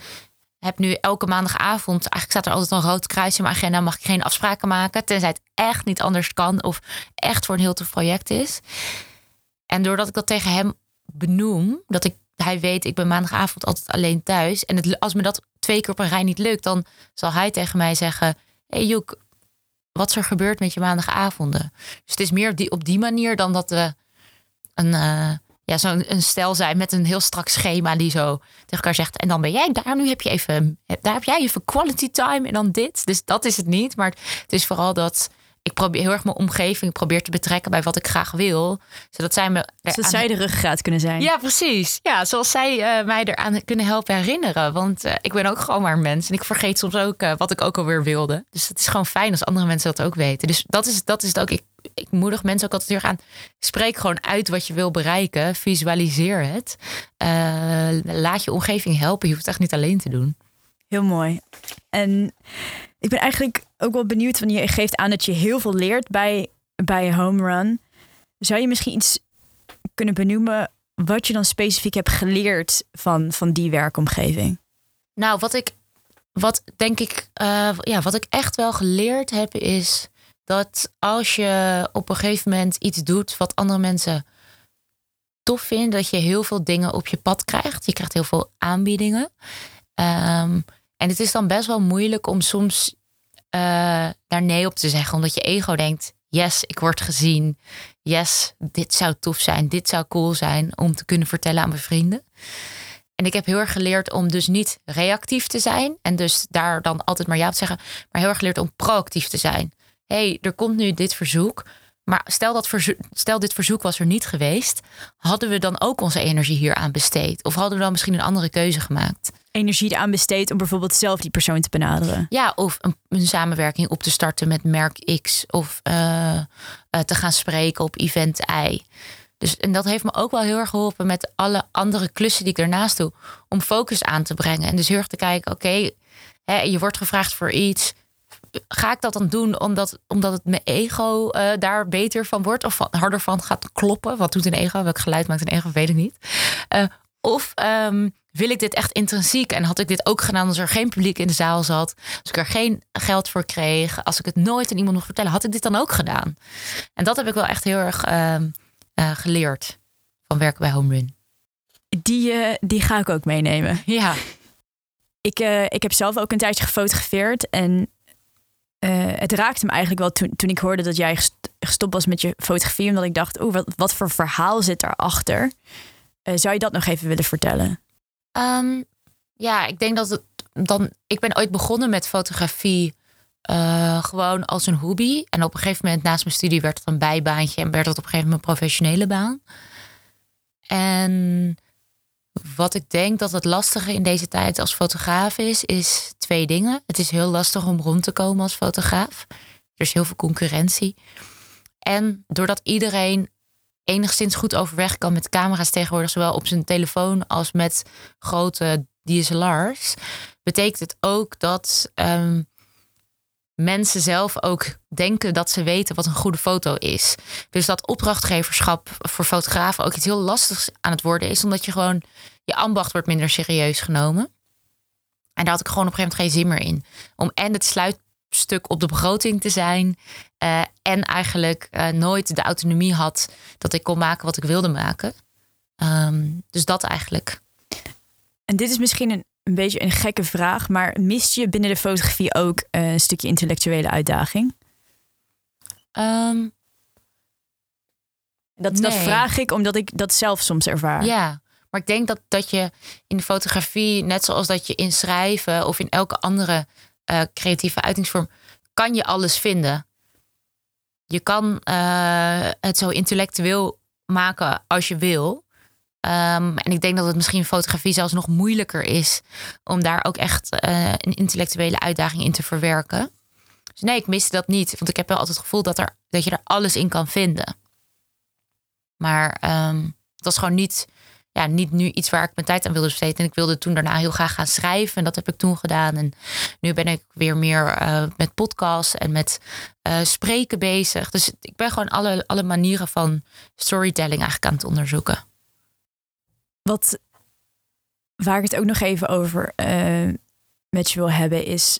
heb nu elke maandagavond, eigenlijk staat er altijd een rood kruis in mijn agenda, mag ik geen afspraken maken, tenzij het echt niet anders kan of echt voor een heel tof project is. En doordat ik dat tegen hem benoem, dat ik, hij weet, ik ben maandagavond altijd alleen thuis. En het, als me dat twee keer op een rij niet lukt, dan zal hij tegen mij zeggen: Hey Joek, wat is er gebeurd met je maandagavonden? Dus het is meer op die, op die manier dan dat we een, uh, ja, zo'n een stel zijn met een heel strak schema die zo tegen elkaar zegt. En dan ben jij daar, nu heb je even, daar heb jij even quality time en dan dit. Dus dat is het niet. Maar het is vooral dat ik probeer heel erg mijn omgeving probeer te betrekken bij wat ik graag wil. Zodat zij me. Zodat zij de ruggengraat kunnen zijn. Ja, precies. Ja, zoals zij uh, mij eraan kunnen helpen herinneren. Want uh, ik ben ook gewoon maar een mens. En ik vergeet soms ook uh, wat ik ook alweer wilde. Dus het is gewoon fijn als andere mensen dat ook weten. Dus dat is, dat is het ook. Ik, ik moedig mensen ook altijd heel aan. Spreek gewoon uit wat je wil bereiken. Visualiseer het. laat je omgeving helpen. Je hoeft het echt niet alleen te doen. Heel mooi. En ik ben eigenlijk ook wel benieuwd, want je geeft aan dat je heel veel leert bij, bij Home Run. Zou je misschien iets kunnen benoemen wat je dan specifiek hebt geleerd van, van die werkomgeving? Nou, wat ik, wat denk ik, uh, ja, wat ik echt wel geleerd heb, is dat als je op een gegeven moment iets doet wat andere mensen tof vinden, dat je heel veel dingen op je pad krijgt. Je krijgt heel veel aanbiedingen. Um, en het is dan best wel moeilijk om soms uh, daar nee op te zeggen, omdat je ego denkt: yes, ik word gezien. Yes, dit zou tof zijn. Dit zou cool zijn om te kunnen vertellen aan mijn vrienden. En ik heb heel erg geleerd om dus niet reactief te zijn en dus daar dan altijd maar ja te zeggen, maar heel erg geleerd om proactief te zijn. Hey, er komt nu dit verzoek. Maar stel, dat verzoek, stel dit verzoek was er niet geweest, hadden we dan ook onze energie hier aan besteed? Of hadden we dan misschien een andere keuze gemaakt? Energie aan besteed om bijvoorbeeld zelf die persoon te benaderen. Ja, of een, een samenwerking op te starten met merk X. Of uh, uh, te gaan spreken op event Y. Dus, en dat heeft me ook wel heel erg geholpen met alle andere klussen die ik daarnaast doe. Om focus aan te brengen. En dus heel erg te kijken, oké, okay, je wordt gevraagd voor iets ga ik dat dan doen omdat, omdat het mijn ego uh, daar beter van wordt of harder van gaat kloppen? Wat doet een ego? Welk geluid maakt een ego? Weet ik niet. Uh, of um, wil ik dit echt intrinsiek? En had ik dit ook gedaan als er geen publiek in de zaal zat? Als ik er geen geld voor kreeg? Als ik het nooit aan iemand mocht vertellen? Had ik dit dan ook gedaan? En dat heb ik wel echt heel erg uh, uh, geleerd van werken bij Homerun. Die, uh, die ga ik ook meenemen. Ja. Ik, ik heb zelf ook een tijdje gefotografeerd. En het raakte me eigenlijk wel toen, toen ik hoorde dat jij gestopt was met je fotografie. Omdat ik dacht, oeh, wat, wat voor verhaal zit daarachter? zou je dat nog even willen vertellen? Um, ja, ik denk dat het dan. Ik ben ooit begonnen met fotografie. Uh, gewoon als een hobby. En op een gegeven moment naast mijn studie werd het een bijbaantje en werd het op een gegeven moment een professionele baan. En wat ik denk dat het lastige in deze tijd als fotograaf is, is twee dingen. Het is heel lastig om rond te komen als fotograaf. Er is heel veel concurrentie. En doordat iedereen enigszins goed overweg kan met camera's tegenwoordig, zowel op zijn telefoon als met grote DSLR's, betekent het ook dat um, mensen zelf ook denken dat ze weten wat een goede foto is. Dus dat opdrachtgeverschap voor fotografen ook iets heel lastigs aan het worden is, omdat je gewoon je ambacht wordt minder serieus genomen. En daar had ik gewoon op een gegeven moment geen zin meer in. Om en het sluit stuk op de begroting te zijn. Uh, en eigenlijk uh, nooit de autonomie had dat ik kon maken wat ik wilde maken. Um, dus dat eigenlijk. En dit is misschien een, een beetje een gekke vraag, maar mist je binnen de fotografie ook uh, een stukje intellectuele uitdaging? Um, dat, nee. dat vraag ik omdat ik dat zelf soms ervaar. Ja, maar ik denk dat, dat je in de fotografie, net zoals dat je in schrijven of in elke andere uh, creatieve uitingsvorm, kan je alles vinden. Je kan uh, het zo intellectueel maken als je wil. Um, en ik denk dat het misschien fotografie zelfs nog moeilijker is om daar ook echt uh, een intellectuele uitdaging in te verwerken. Dus nee, ik miste dat niet. Want ik heb wel altijd het gevoel dat, er, dat je er alles in kan vinden. Maar dat is gewoon niet ja, niet nu iets waar ik mijn tijd aan wilde besteden. En ik wilde toen daarna heel graag gaan schrijven. En dat heb ik toen gedaan. En nu ben ik weer meer uh, met podcasts en met uh, spreken bezig. Dus ik ben gewoon alle, alle manieren van storytelling eigenlijk aan het onderzoeken. Wat, waar ik het ook nog even over uh, met je wil hebben, is.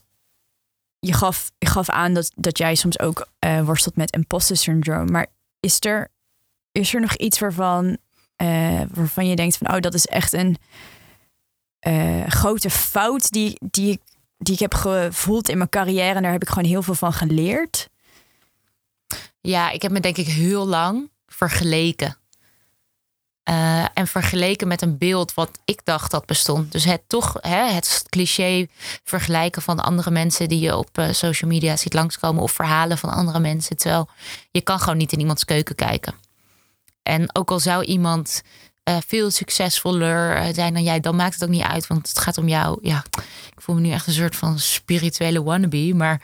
Je gaf, je gaf aan dat, dat jij soms ook worstelt met imposter syndrome. Maar is er, is er nog iets waarvan uh, waarvan je denkt van, oh, dat is echt een grote fout die, die, die ik heb gevoeld in mijn carrière. En daar heb ik gewoon heel veel van geleerd. Ja, ik heb me denk ik heel lang vergeleken. Uh, en vergeleken met een beeld wat ik dacht dat bestond. Dus het toch, hè, het cliché vergelijken van andere mensen die je op uh, social media ziet langskomen. Of verhalen van andere mensen. Terwijl je kan gewoon niet in iemands keuken kijken. En ook al zou iemand uh, veel succesvoller eh, zijn dan jij, dan maakt het ook niet uit, want het gaat om jou. Ja, ik voel me nu echt een soort van spirituele wannabe, maar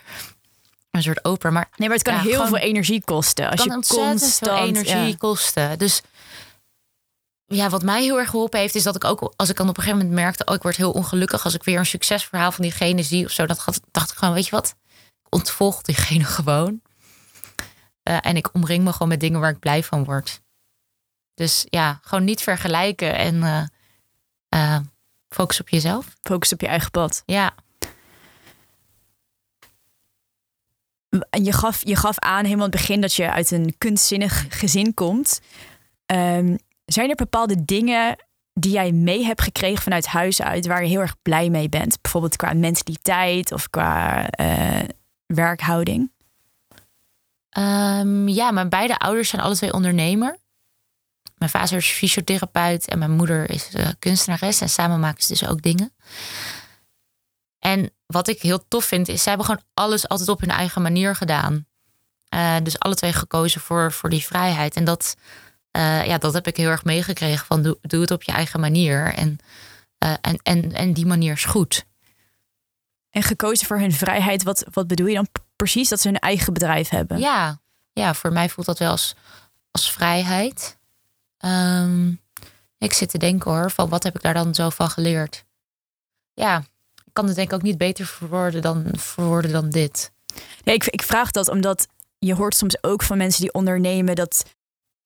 een soort oper. Maar, nee, maar het kan ja, heel gewoon, veel energie kosten. Als je constant, veel energie ja. kosten. Dus ja, wat mij heel erg geholpen heeft, is dat ik ook als ik dan op een gegeven moment merkte, oh, ik word heel ongelukkig als ik weer een succesverhaal van diegene zie of zo. Dat had, dacht ik gewoon, weet je wat, ik ontvolg diegene gewoon. Uh, en ik omring me gewoon met dingen waar ik blij van word. Dus ja, gewoon niet vergelijken en uh, uh, focus op jezelf. Focus op je eigen pad. Ja. En je gaf, je gaf aan helemaal in het begin dat je uit een kunstzinnig gezin komt. Um, zijn er bepaalde dingen die jij mee hebt gekregen vanuit huis uit waar je heel erg blij mee bent? Bijvoorbeeld qua mentaliteit of qua uh, werkhouding? Um, ja, mijn beide ouders zijn alle twee ondernemer. Mijn vader is fysiotherapeut en mijn moeder is uh, kunstenares. En samen maken ze dus ook dingen. En wat ik heel tof vind, is zij hebben gewoon alles altijd op hun eigen manier gedaan. Uh, dus alle twee gekozen voor, voor die vrijheid. En dat, uh, ja, dat heb ik heel erg meegekregen van doe, doe het op je eigen manier. En, en, en, en die manier is goed. En gekozen voor hun vrijheid, wat, wat bedoel je dan precies? Dat ze hun eigen bedrijf hebben? Ja, ja voor mij voelt dat wel als, als vrijheid. Um, ik zit te denken hoor, van wat heb ik daar dan zo van geleerd? Ja, ik kan het denk ik ook niet beter verwoorden dan, verwoorden dan dit. Ja, ik, ik vraag dat omdat je hoort soms ook van mensen die ondernemen dat,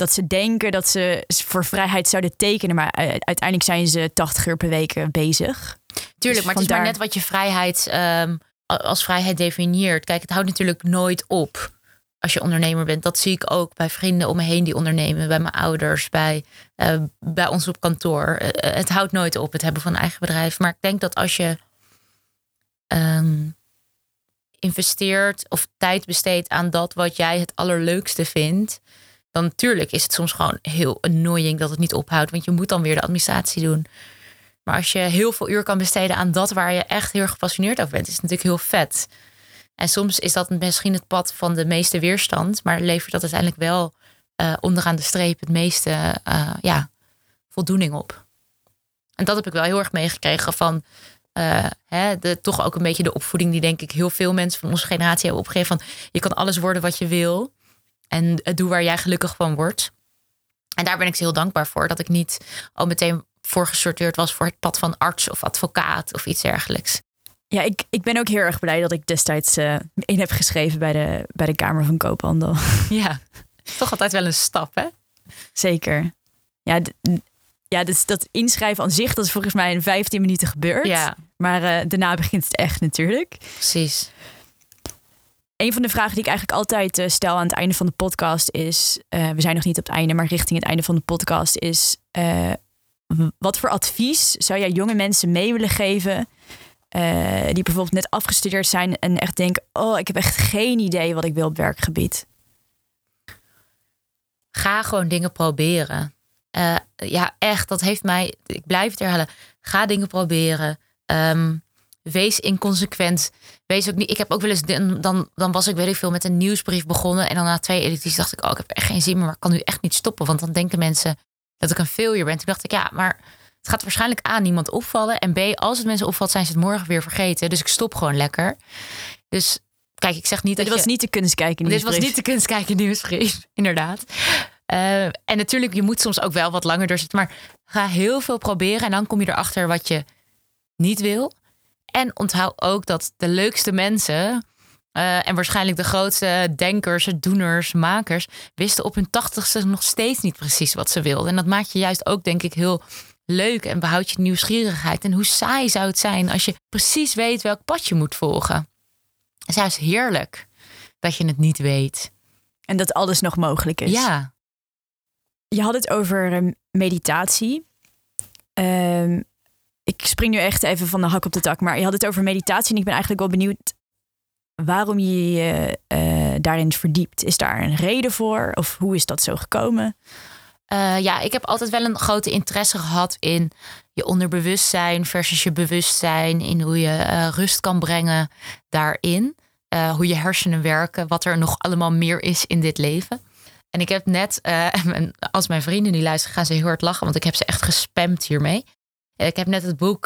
dat ze denken dat ze voor vrijheid zouden tekenen, maar uiteindelijk zijn ze 80 uur per week bezig. Tuurlijk, dus maar het is maar net wat je vrijheid um, als vrijheid definieert. Kijk, het houdt natuurlijk nooit op als je ondernemer bent. Dat zie ik ook bij vrienden om me heen die ondernemen, bij mijn ouders, bij, uh, bij ons op kantoor. Uh, het houdt nooit op het hebben van een eigen bedrijf. Maar ik denk dat als je um, investeert of tijd besteedt aan dat wat jij het allerleukste vindt, dan natuurlijk is het soms gewoon heel annoying dat het niet ophoudt, want je moet dan weer de administratie doen. Maar als je heel veel uur kan besteden aan dat waar je echt heel gepassioneerd over bent, is het natuurlijk heel vet. En soms is dat misschien het pad van de meeste weerstand, maar levert dat uiteindelijk wel uh, onderaan de streep het meeste uh, ja, voldoening op. En dat heb ik wel heel erg meegekregen van uh, hè, de, toch ook een beetje de opvoeding die denk ik heel veel mensen van onze generatie hebben opgegeven. Van je kan alles worden wat je wil en doe waar jij gelukkig van wordt. En daar ben ik ze heel dankbaar voor dat ik niet al meteen voorgesorteerd was voor het pad van arts of advocaat of iets dergelijks. Ja, ik, ik ben ook heel erg blij dat ik destijds uh, in heb geschreven bij de, bij de Kamer van Koophandel. Ja, toch altijd wel een stap, hè? Zeker. Ja, ja dus dat inschrijven aan zich, dat is volgens mij in 15 minuten gebeurd. Ja. Maar uh, daarna begint het echt natuurlijk. Precies. Een van de vragen die ik eigenlijk altijd uh, stel aan het einde van de podcast is... we zijn nog niet op het einde, maar richting het einde van de podcast is... wat voor advies zou jij jonge mensen mee willen geven die bijvoorbeeld net afgestudeerd zijn en echt denken: Oh, ik heb echt geen idee wat ik wil op werkgebied? Ga gewoon dingen proberen. Ja, echt, dat heeft mij. Ik blijf het herhalen. Ga dingen proberen. Um, wees inconsequent. Wees ook niet. Ik heb ook wel eens. Dan, dan was ik weet ik veel met een nieuwsbrief begonnen. En dan na twee edities dacht ik: Oh, ik heb echt geen zin meer. Maar ik kan nu echt niet stoppen. Want dan denken mensen dat ik een failure ben. Toen dacht ik: Ja, maar het gaat waarschijnlijk A, niemand opvallen. En B, als het mensen opvalt, zijn ze het morgen weer vergeten. Dus ik stop gewoon lekker. Dus kijk, ik zeg niet dat. Dit was niet de kunstkijken nieuwsbrief. Dit was niet de kunstkijken nieuwsbrief, inderdaad. Uh, en natuurlijk, je moet soms ook wel wat langer doorzitten. Maar ga heel veel proberen. En dan kom je erachter wat je niet wil. En onthoud ook dat de leukste mensen. Uh, en waarschijnlijk de grootste denkers, doeners, makers. wisten op hun tachtigste nog steeds niet precies wat ze wilden. En dat maakt je juist ook, denk ik, heel leuk en behoud je nieuwsgierigheid. En hoe saai zou het zijn als je precies weet welk pad je moet volgen? Het is juist heerlijk dat je het niet weet. En dat alles nog mogelijk is. Ja. Je had het over ehm, meditatie. Ehm, ik spring nu echt even van de hak op de tak, maar je had het over meditatie en ik ben eigenlijk wel benieuwd waarom je je uh, daarin verdiept. Is daar een reden voor of hoe is dat zo gekomen? Uh, ja, ik heb altijd wel een grote interesse gehad in je onderbewustzijn versus je bewustzijn. In hoe je uh, rust kan brengen daarin. Uh, hoe je hersenen werken. Wat er nog allemaal meer is in dit leven. En ik heb net, als mijn vrienden die luisteren, gaan ze heel hard lachen. Want ik heb ze echt gespamd hiermee. Ik heb net het boek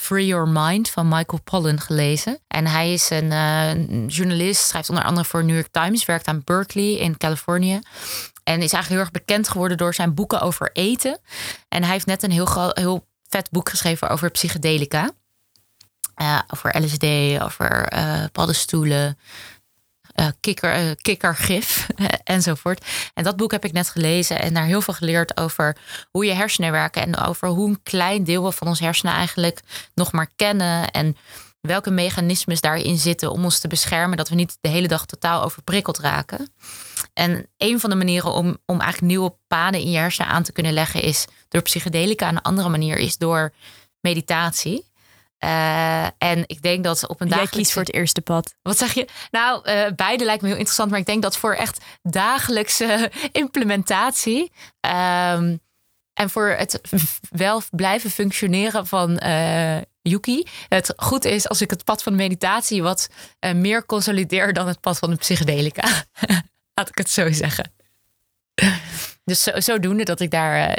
Free Your Mind van Michael Pollan gelezen. En hij is een journalist, schrijft onder andere voor New York Times, werkt aan Berkeley in Californië. En is eigenlijk heel erg bekend geworden door zijn boeken over eten. En hij heeft net een heel, heel vet boek geschreven over psychedelica. Uh, over LSD, over paddenstoelen, uh, kikker, kikkergif enzovoort. En dat boek heb ik net gelezen en daar heel veel geleerd over hoe je hersenen werken. En over hoe een klein deel van ons hersenen eigenlijk nog maar kennen. En welke mechanismes daarin zitten om ons te beschermen. Dat we niet de hele dag totaal overprikkeld raken. En een van de manieren om, om eigenlijk nieuwe paden in je hersenen aan te kunnen leggen is door psychedelica. En een andere manier is door meditatie. Uh, en ik denk dat op een dag. Jij kiest voor het eerste pad. Wat zeg je? Nou, uh, beide lijkt me heel interessant. Maar ik denk dat voor echt dagelijkse implementatie. Um, en voor het wel blijven functioneren van uh, Yuki. Het goed is als ik het pad van meditatie wat meer consolideer dan het pad van de psychedelica. Laat ik het zo zeggen. Dus zo, zodoende dat ik daar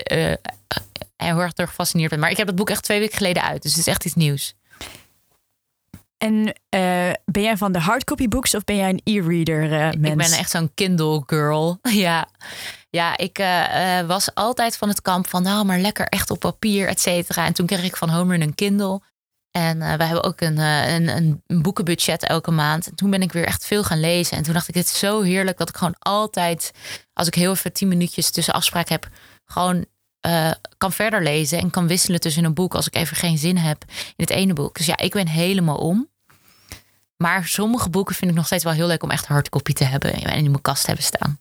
heel erg door gefascineerd ben. Maar ik heb het boek echt twee weken geleden uit. Dus het is echt iets nieuws. En uh, ben jij van de hardcopy books of ben jij een e-reader uh, mens? Ik ben echt zo'n Kindle girl. ja. Ja, ik uh, was altijd van het kamp van nou, maar lekker echt op papier, et cetera. En toen kreeg ik van Homer een Kindle. En uh, we hebben ook een, uh, een, een, boekenbudget elke maand. En toen ben ik weer echt veel gaan lezen. En toen dacht ik, dit is zo heerlijk dat ik gewoon altijd, als ik heel even tien minuutjes tussen afspraak heb, gewoon uh, kan verder lezen en kan wisselen tussen een boek als ik even geen zin heb in het ene boek. Dus ja, ik ben helemaal om. Maar sommige boeken vind ik nog steeds wel heel leuk om echt hardcopy te hebben en in mijn kast te hebben staan.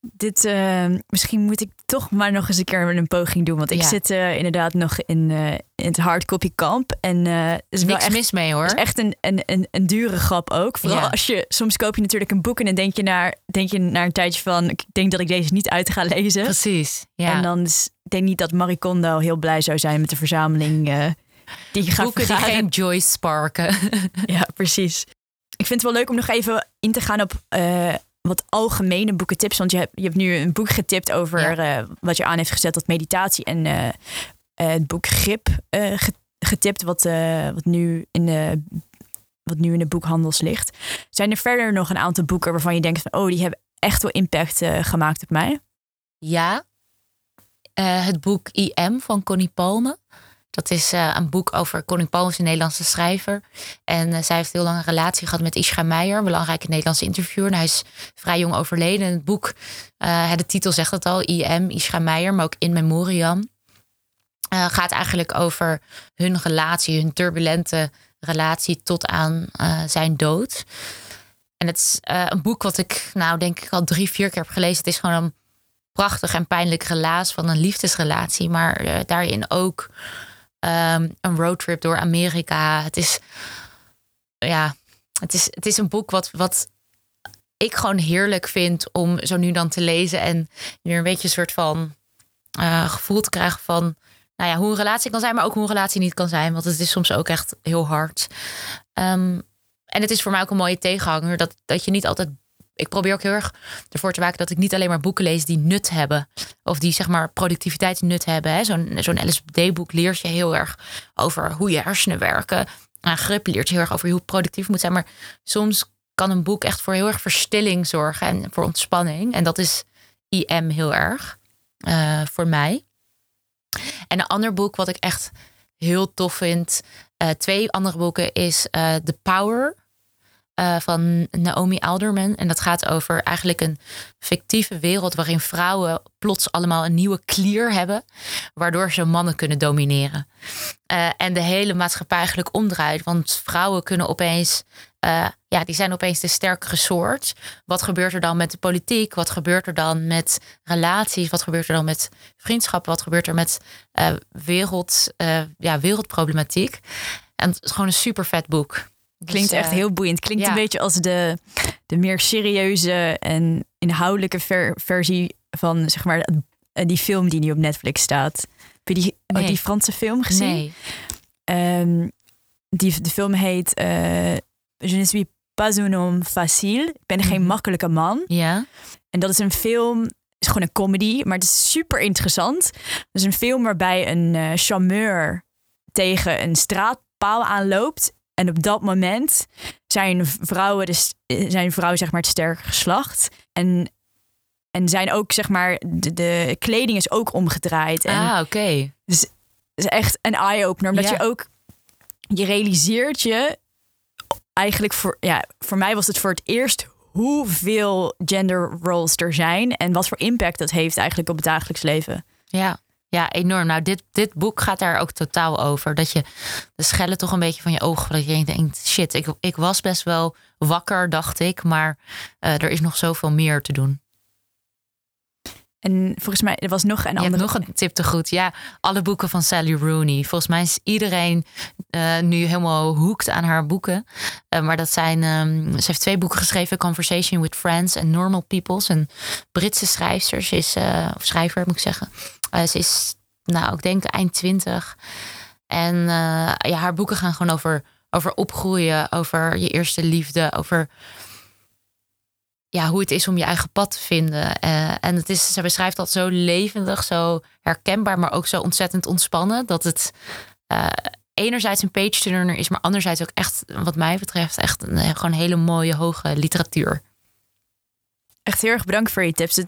Dit, uh, misschien moet ik toch maar nog eens een keer een poging doen. Want ik zit uh, inderdaad nog in, uh, in het hardcopy kamp. En is Niks echt, mis mee hoor. is echt een, een, een, een dure grap ook. Vooral ja. als je, soms koop je natuurlijk een boek en dan denk je naar, denk je naar een tijdje van... Ik denk dat ik deze niet uit ga lezen. Precies, ja. En dan is, denk niet dat Marie Kondo heel blij zou zijn met de verzameling die je gaat Boeken die geen joy sparken. ja, precies. Ik vind het wel leuk om nog even in te gaan op wat algemene boekentips. Want je hebt, je hebt nu een boek getipt over eh, wat je aan heeft gezet tot meditatie. En uh, het boek Grip getipt, wat, wat, nu in de, wat nu in de boekhandels ligt. Zijn er verder nog een aantal boeken waarvan je denkt van... oh, die hebben echt wel impact gemaakt op mij? Ja. Het boek IM van Connie Palme. Dat is uh, een boek over Connie Palms, een Nederlandse schrijver. En uh, zij heeft heel lang een relatie gehad met Ischa Meijer, een belangrijke Nederlandse interviewer. En hij is vrij jong overleden. En het boek, de titel zegt het al, IM, Ischa Meijer, maar ook In Memoriam. gaat eigenlijk over hun relatie, hun turbulente relatie tot aan zijn dood. En het is een boek wat ik, nou denk ik al drie, vier keer heb gelezen. Het is gewoon een prachtig en pijnlijk relaas van een liefdesrelatie. Maar daarin ook um, een roadtrip door Amerika. Het is, ja, het is, het is een boek wat, wat ik gewoon heerlijk vind om zo nu dan te lezen en weer een beetje een soort van uh, gevoel te krijgen van nou ja, hoe een relatie kan zijn, maar ook hoe een relatie niet kan zijn. Want het is soms ook echt heel hard. Um, en het is voor mij ook een mooie tegenhanger dat, dat je niet altijd ik probeer ook heel erg ervoor te waken dat ik niet alleen maar boeken lees die nut hebben. Of die zeg maar productiviteitsnut hebben. Zo'n zo'n LSD-boek leert je heel erg over hoe je hersenen werken. En grip leert je heel erg over hoe productief moet zijn. Maar soms kan een boek echt voor heel erg verstilling zorgen en voor ontspanning. En dat is IM heel erg uh, voor mij. En een ander boek wat ik echt heel tof vind. Uh, twee andere boeken is uh, The Power uh, van Naomi Alderman. En dat gaat over eigenlijk een fictieve wereld waarin vrouwen plots allemaal een nieuwe klier hebben, waardoor ze mannen kunnen domineren. Uh, en de hele maatschappij eigenlijk omdraait, want vrouwen kunnen opeens, uh, ja, die zijn opeens de sterkere soort. Wat gebeurt er dan met de politiek? Wat gebeurt er dan met relaties? Wat gebeurt er dan met vriendschappen? Wat gebeurt er met wereld, ja, wereldproblematiek? En het is gewoon een super vet boek. Klinkt dus, echt eh, heel boeiend. Klinkt een beetje als de, de meer serieuze en inhoudelijke versie van zeg maar eh, die film die nu op Netflix staat. Heb je die, oh, die Franse film gezien? Nee. Um, die, de film heet uh, Je ne suis pas un homme facile. Ik ben geen mhm. makkelijke man. Ja. En dat is een film, is gewoon een comedy, maar het is super interessant. Het is een film waarbij een uh, charmeur tegen een straatpaal aanloopt en op dat moment zijn vrouwen, dus, zijn vrouwen zeg maar het sterke geslacht. En, en zijn ook, zeg maar, de, de kleding is ook omgedraaid. En ah, oké. Dus het is echt een eye-opener. Omdat je ook, je realiseert je eigenlijk voor, ja, voor mij was het voor het eerst hoeveel gender roles er zijn. En wat voor impact dat heeft eigenlijk op het dagelijks leven. Ja. Ja, enorm. Nou, dit, dit boek gaat daar ook totaal over. Dat je de schellen toch een beetje van je ogen. Dat je denkt, shit, ik, ik was best wel wakker, dacht ik. Maar uh, er is nog zoveel meer te doen. En volgens mij, er was nog een andere... nog een tip te goed. Ja, alle boeken van Sally Rooney. Volgens mij is iedereen uh, nu helemaal hoekt aan haar boeken. Uh, maar dat zijn... Um, ze heeft twee boeken geschreven. Conversation with Friends en Normal Peoples. Een Britse schrijfster. Ze is... Uh, of schrijver, moet ik zeggen. Ze is, nou, ik denk eind twintig. En ja, haar boeken gaan gewoon over, over opgroeien. Over je eerste liefde. Over ja, hoe het is om je eigen pad te vinden. Uh, en het is, ze beschrijft dat zo levendig, zo herkenbaar, maar ook zo ontzettend ontspannen. Dat het enerzijds een page turner is, maar anderzijds ook echt, wat mij betreft, echt een, eh, gewoon hele mooie, hoge literatuur. Echt heel erg bedankt voor je tips.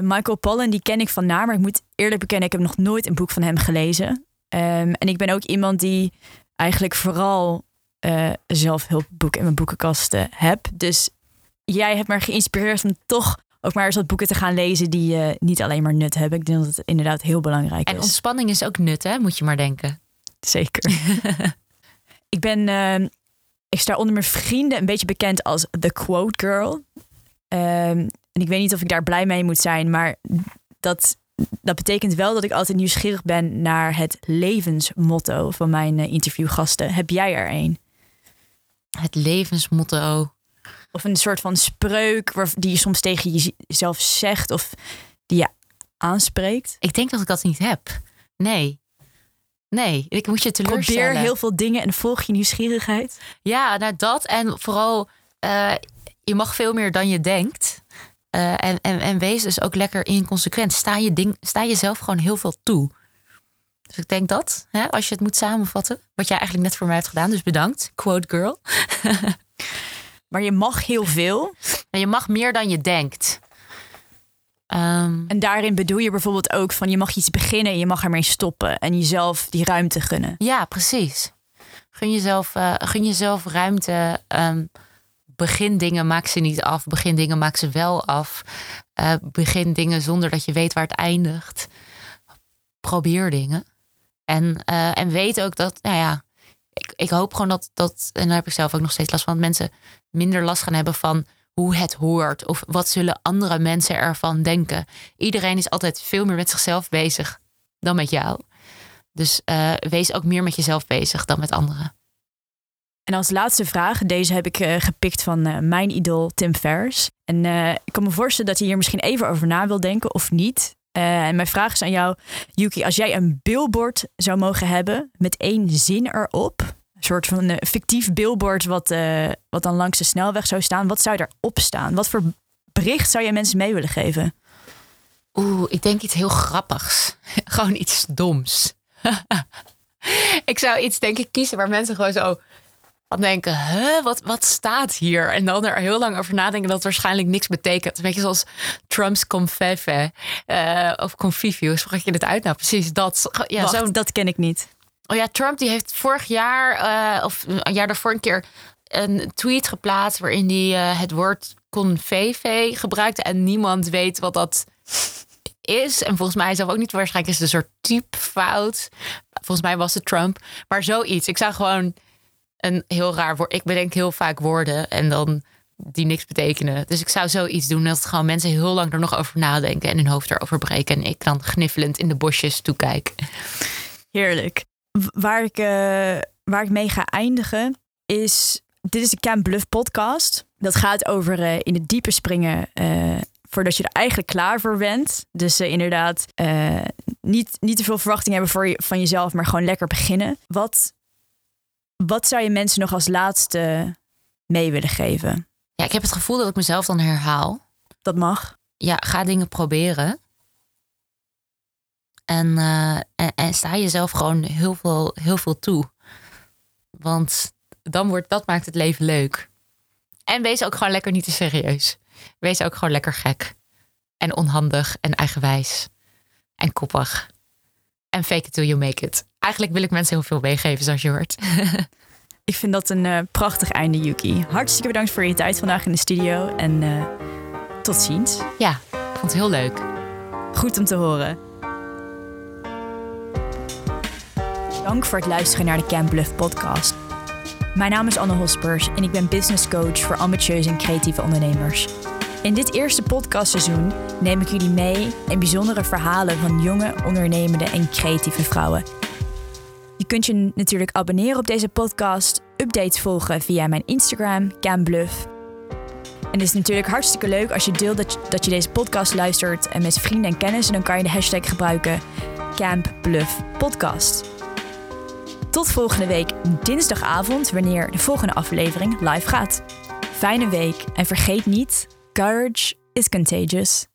Michael Pollan, die ken ik van naam, maar ik moet eerlijk bekennen, ik heb nog nooit een boek van hem gelezen. Um, en ik ben ook iemand die eigenlijk vooral uh, zelfhulpboeken in mijn boekenkast heb. Dus jij hebt me geïnspireerd om toch ook maar eens wat boeken te gaan lezen die uh, niet alleen maar nut hebben. Ik denk dat het inderdaad heel belangrijk is. En ontspanning is ook nut, hè? Moet je maar denken. Zeker. ik ben, uh, ik sta onder mijn vrienden een beetje bekend als The Quote Girl. Um, en ik weet niet of ik daar blij mee moet zijn, maar dat, dat betekent wel dat ik altijd nieuwsgierig ben naar het levensmotto van mijn uh, interviewgasten. Heb jij er een? Het levensmotto. Of een soort van spreuk die je soms tegen jezelf zegt of die je aanspreekt? Ik denk dat ik dat niet heb. Nee. Nee, ik moet je teleurstellen. Probeer heel veel dingen en volg je nieuwsgierigheid. Ja, nou dat en vooral uh, je mag veel meer dan je denkt. Uh, en, en, en wees dus ook lekker inconsequent. Sta, je ding, sta jezelf gewoon heel veel toe. Dus ik denk dat, hè, als je het moet samenvatten, wat jij eigenlijk net voor mij hebt gedaan, dus bedankt, quote girl. maar je mag heel veel. En je mag meer dan je denkt. Um, en daarin bedoel je bijvoorbeeld ook van je mag iets beginnen en je mag ermee stoppen en jezelf die ruimte gunnen. Ja, precies. Gun jezelf, uh, gun jezelf ruimte. Um, begin dingen, maak ze niet af. Begin dingen, maak ze wel af. Uh, begin dingen zonder dat je weet waar het eindigt. Probeer dingen. En, uh, en weet ook dat, nou ja, ik, ik hoop gewoon dat, dat, en daar heb ik zelf ook nog steeds last van, dat mensen minder last gaan hebben van hoe het hoort. Of wat zullen andere mensen ervan denken. Iedereen is altijd veel meer met zichzelf bezig dan met jou. Dus uh, wees ook meer met jezelf bezig dan met anderen. En als laatste vraag, deze heb ik uh, gepikt van uh, mijn idool Tim Ferriss. En uh, ik kan me voorstellen dat hij hier misschien even over na wil denken of niet. en mijn vraag is aan jou, Yuki, als jij een billboard zou mogen hebben met één zin erop, een soort van fictief billboard wat, wat dan langs de snelweg zou staan, wat zou erop staan? Wat voor bericht zou je mensen mee willen geven? Oeh, ik denk iets heel grappigs. gewoon iets doms. ik zou iets denk ik kiezen waar mensen gewoon zo dan denken, huh, wat, wat staat hier? En dan er heel lang over nadenken dat het waarschijnlijk niks betekent. Een beetje zoals Trump's confeffe uh, of convivius. Hoe je het uit? Nou, precies dat. Ja, Wacht, zo... dat ken ik niet. Oh ja, Trump die heeft vorig jaar uh, of een jaar daarvoor een keer een tweet geplaatst waarin hij uh, het woord confeve gebruikte en niemand weet wat dat is. En volgens mij zelf ook niet waarschijnlijk is het een soort typfout. Volgens mij was het Trump, maar zoiets. Ik zou gewoon een heel raar woord. Ik bedenk heel vaak woorden en dan die niks betekenen. Dus ik zou zoiets doen dat gewoon mensen heel lang er nog over nadenken en hun hoofd erover breken. En ik dan gniffelend in de bosjes toekijk. Heerlijk. Waar ik, uh, waar ik mee ga eindigen is. Dit is de Camp Bluff podcast. Dat gaat over uh, in het diepe springen. Uh, voordat je er eigenlijk klaar voor bent. Dus inderdaad, niet, niet te veel verwachting hebben voor je, van jezelf, maar gewoon lekker beginnen. Wat wat zou je mensen nog als laatste mee willen geven? Ja, ik heb het gevoel dat ik mezelf dan herhaal. Dat mag. Ja, ga dingen proberen. En, uh, en, en, sta jezelf gewoon heel veel, heel veel toe. Want dan wordt, dat maakt het leven leuk. En wees ook gewoon lekker niet te serieus. Wees ook gewoon lekker gek. En onhandig en eigenwijs. En koppig. En fake it till you make it eigenlijk wil ik mensen heel veel meegeven, zoals je hoort. ik vind dat een uh, prachtig einde, Yuki. Hartstikke bedankt voor je tijd vandaag in de studio. En uh, tot ziens. Ja, ik vond het heel leuk. Goed om te horen. Dank voor het luisteren naar de Camp Bluff podcast. Mijn naam is Anne Hospers en ik ben business coach voor ambitieuze en creatieve ondernemers. In dit eerste podcastseizoen neem ik jullie mee in bijzondere verhalen van jonge, ondernemende en creatieve vrouwen je kunt je natuurlijk abonneren op deze podcast, updates volgen via mijn Instagram, CamBluff. En het is natuurlijk hartstikke leuk als je deelt dat je, deze podcast luistert en met vrienden en kennissen. Dan kan je de hashtag gebruiken CampBluffPodcast. Tot volgende week dinsdagavond, wanneer de volgende aflevering live gaat. Fijne week en vergeet niet, courage is contagious.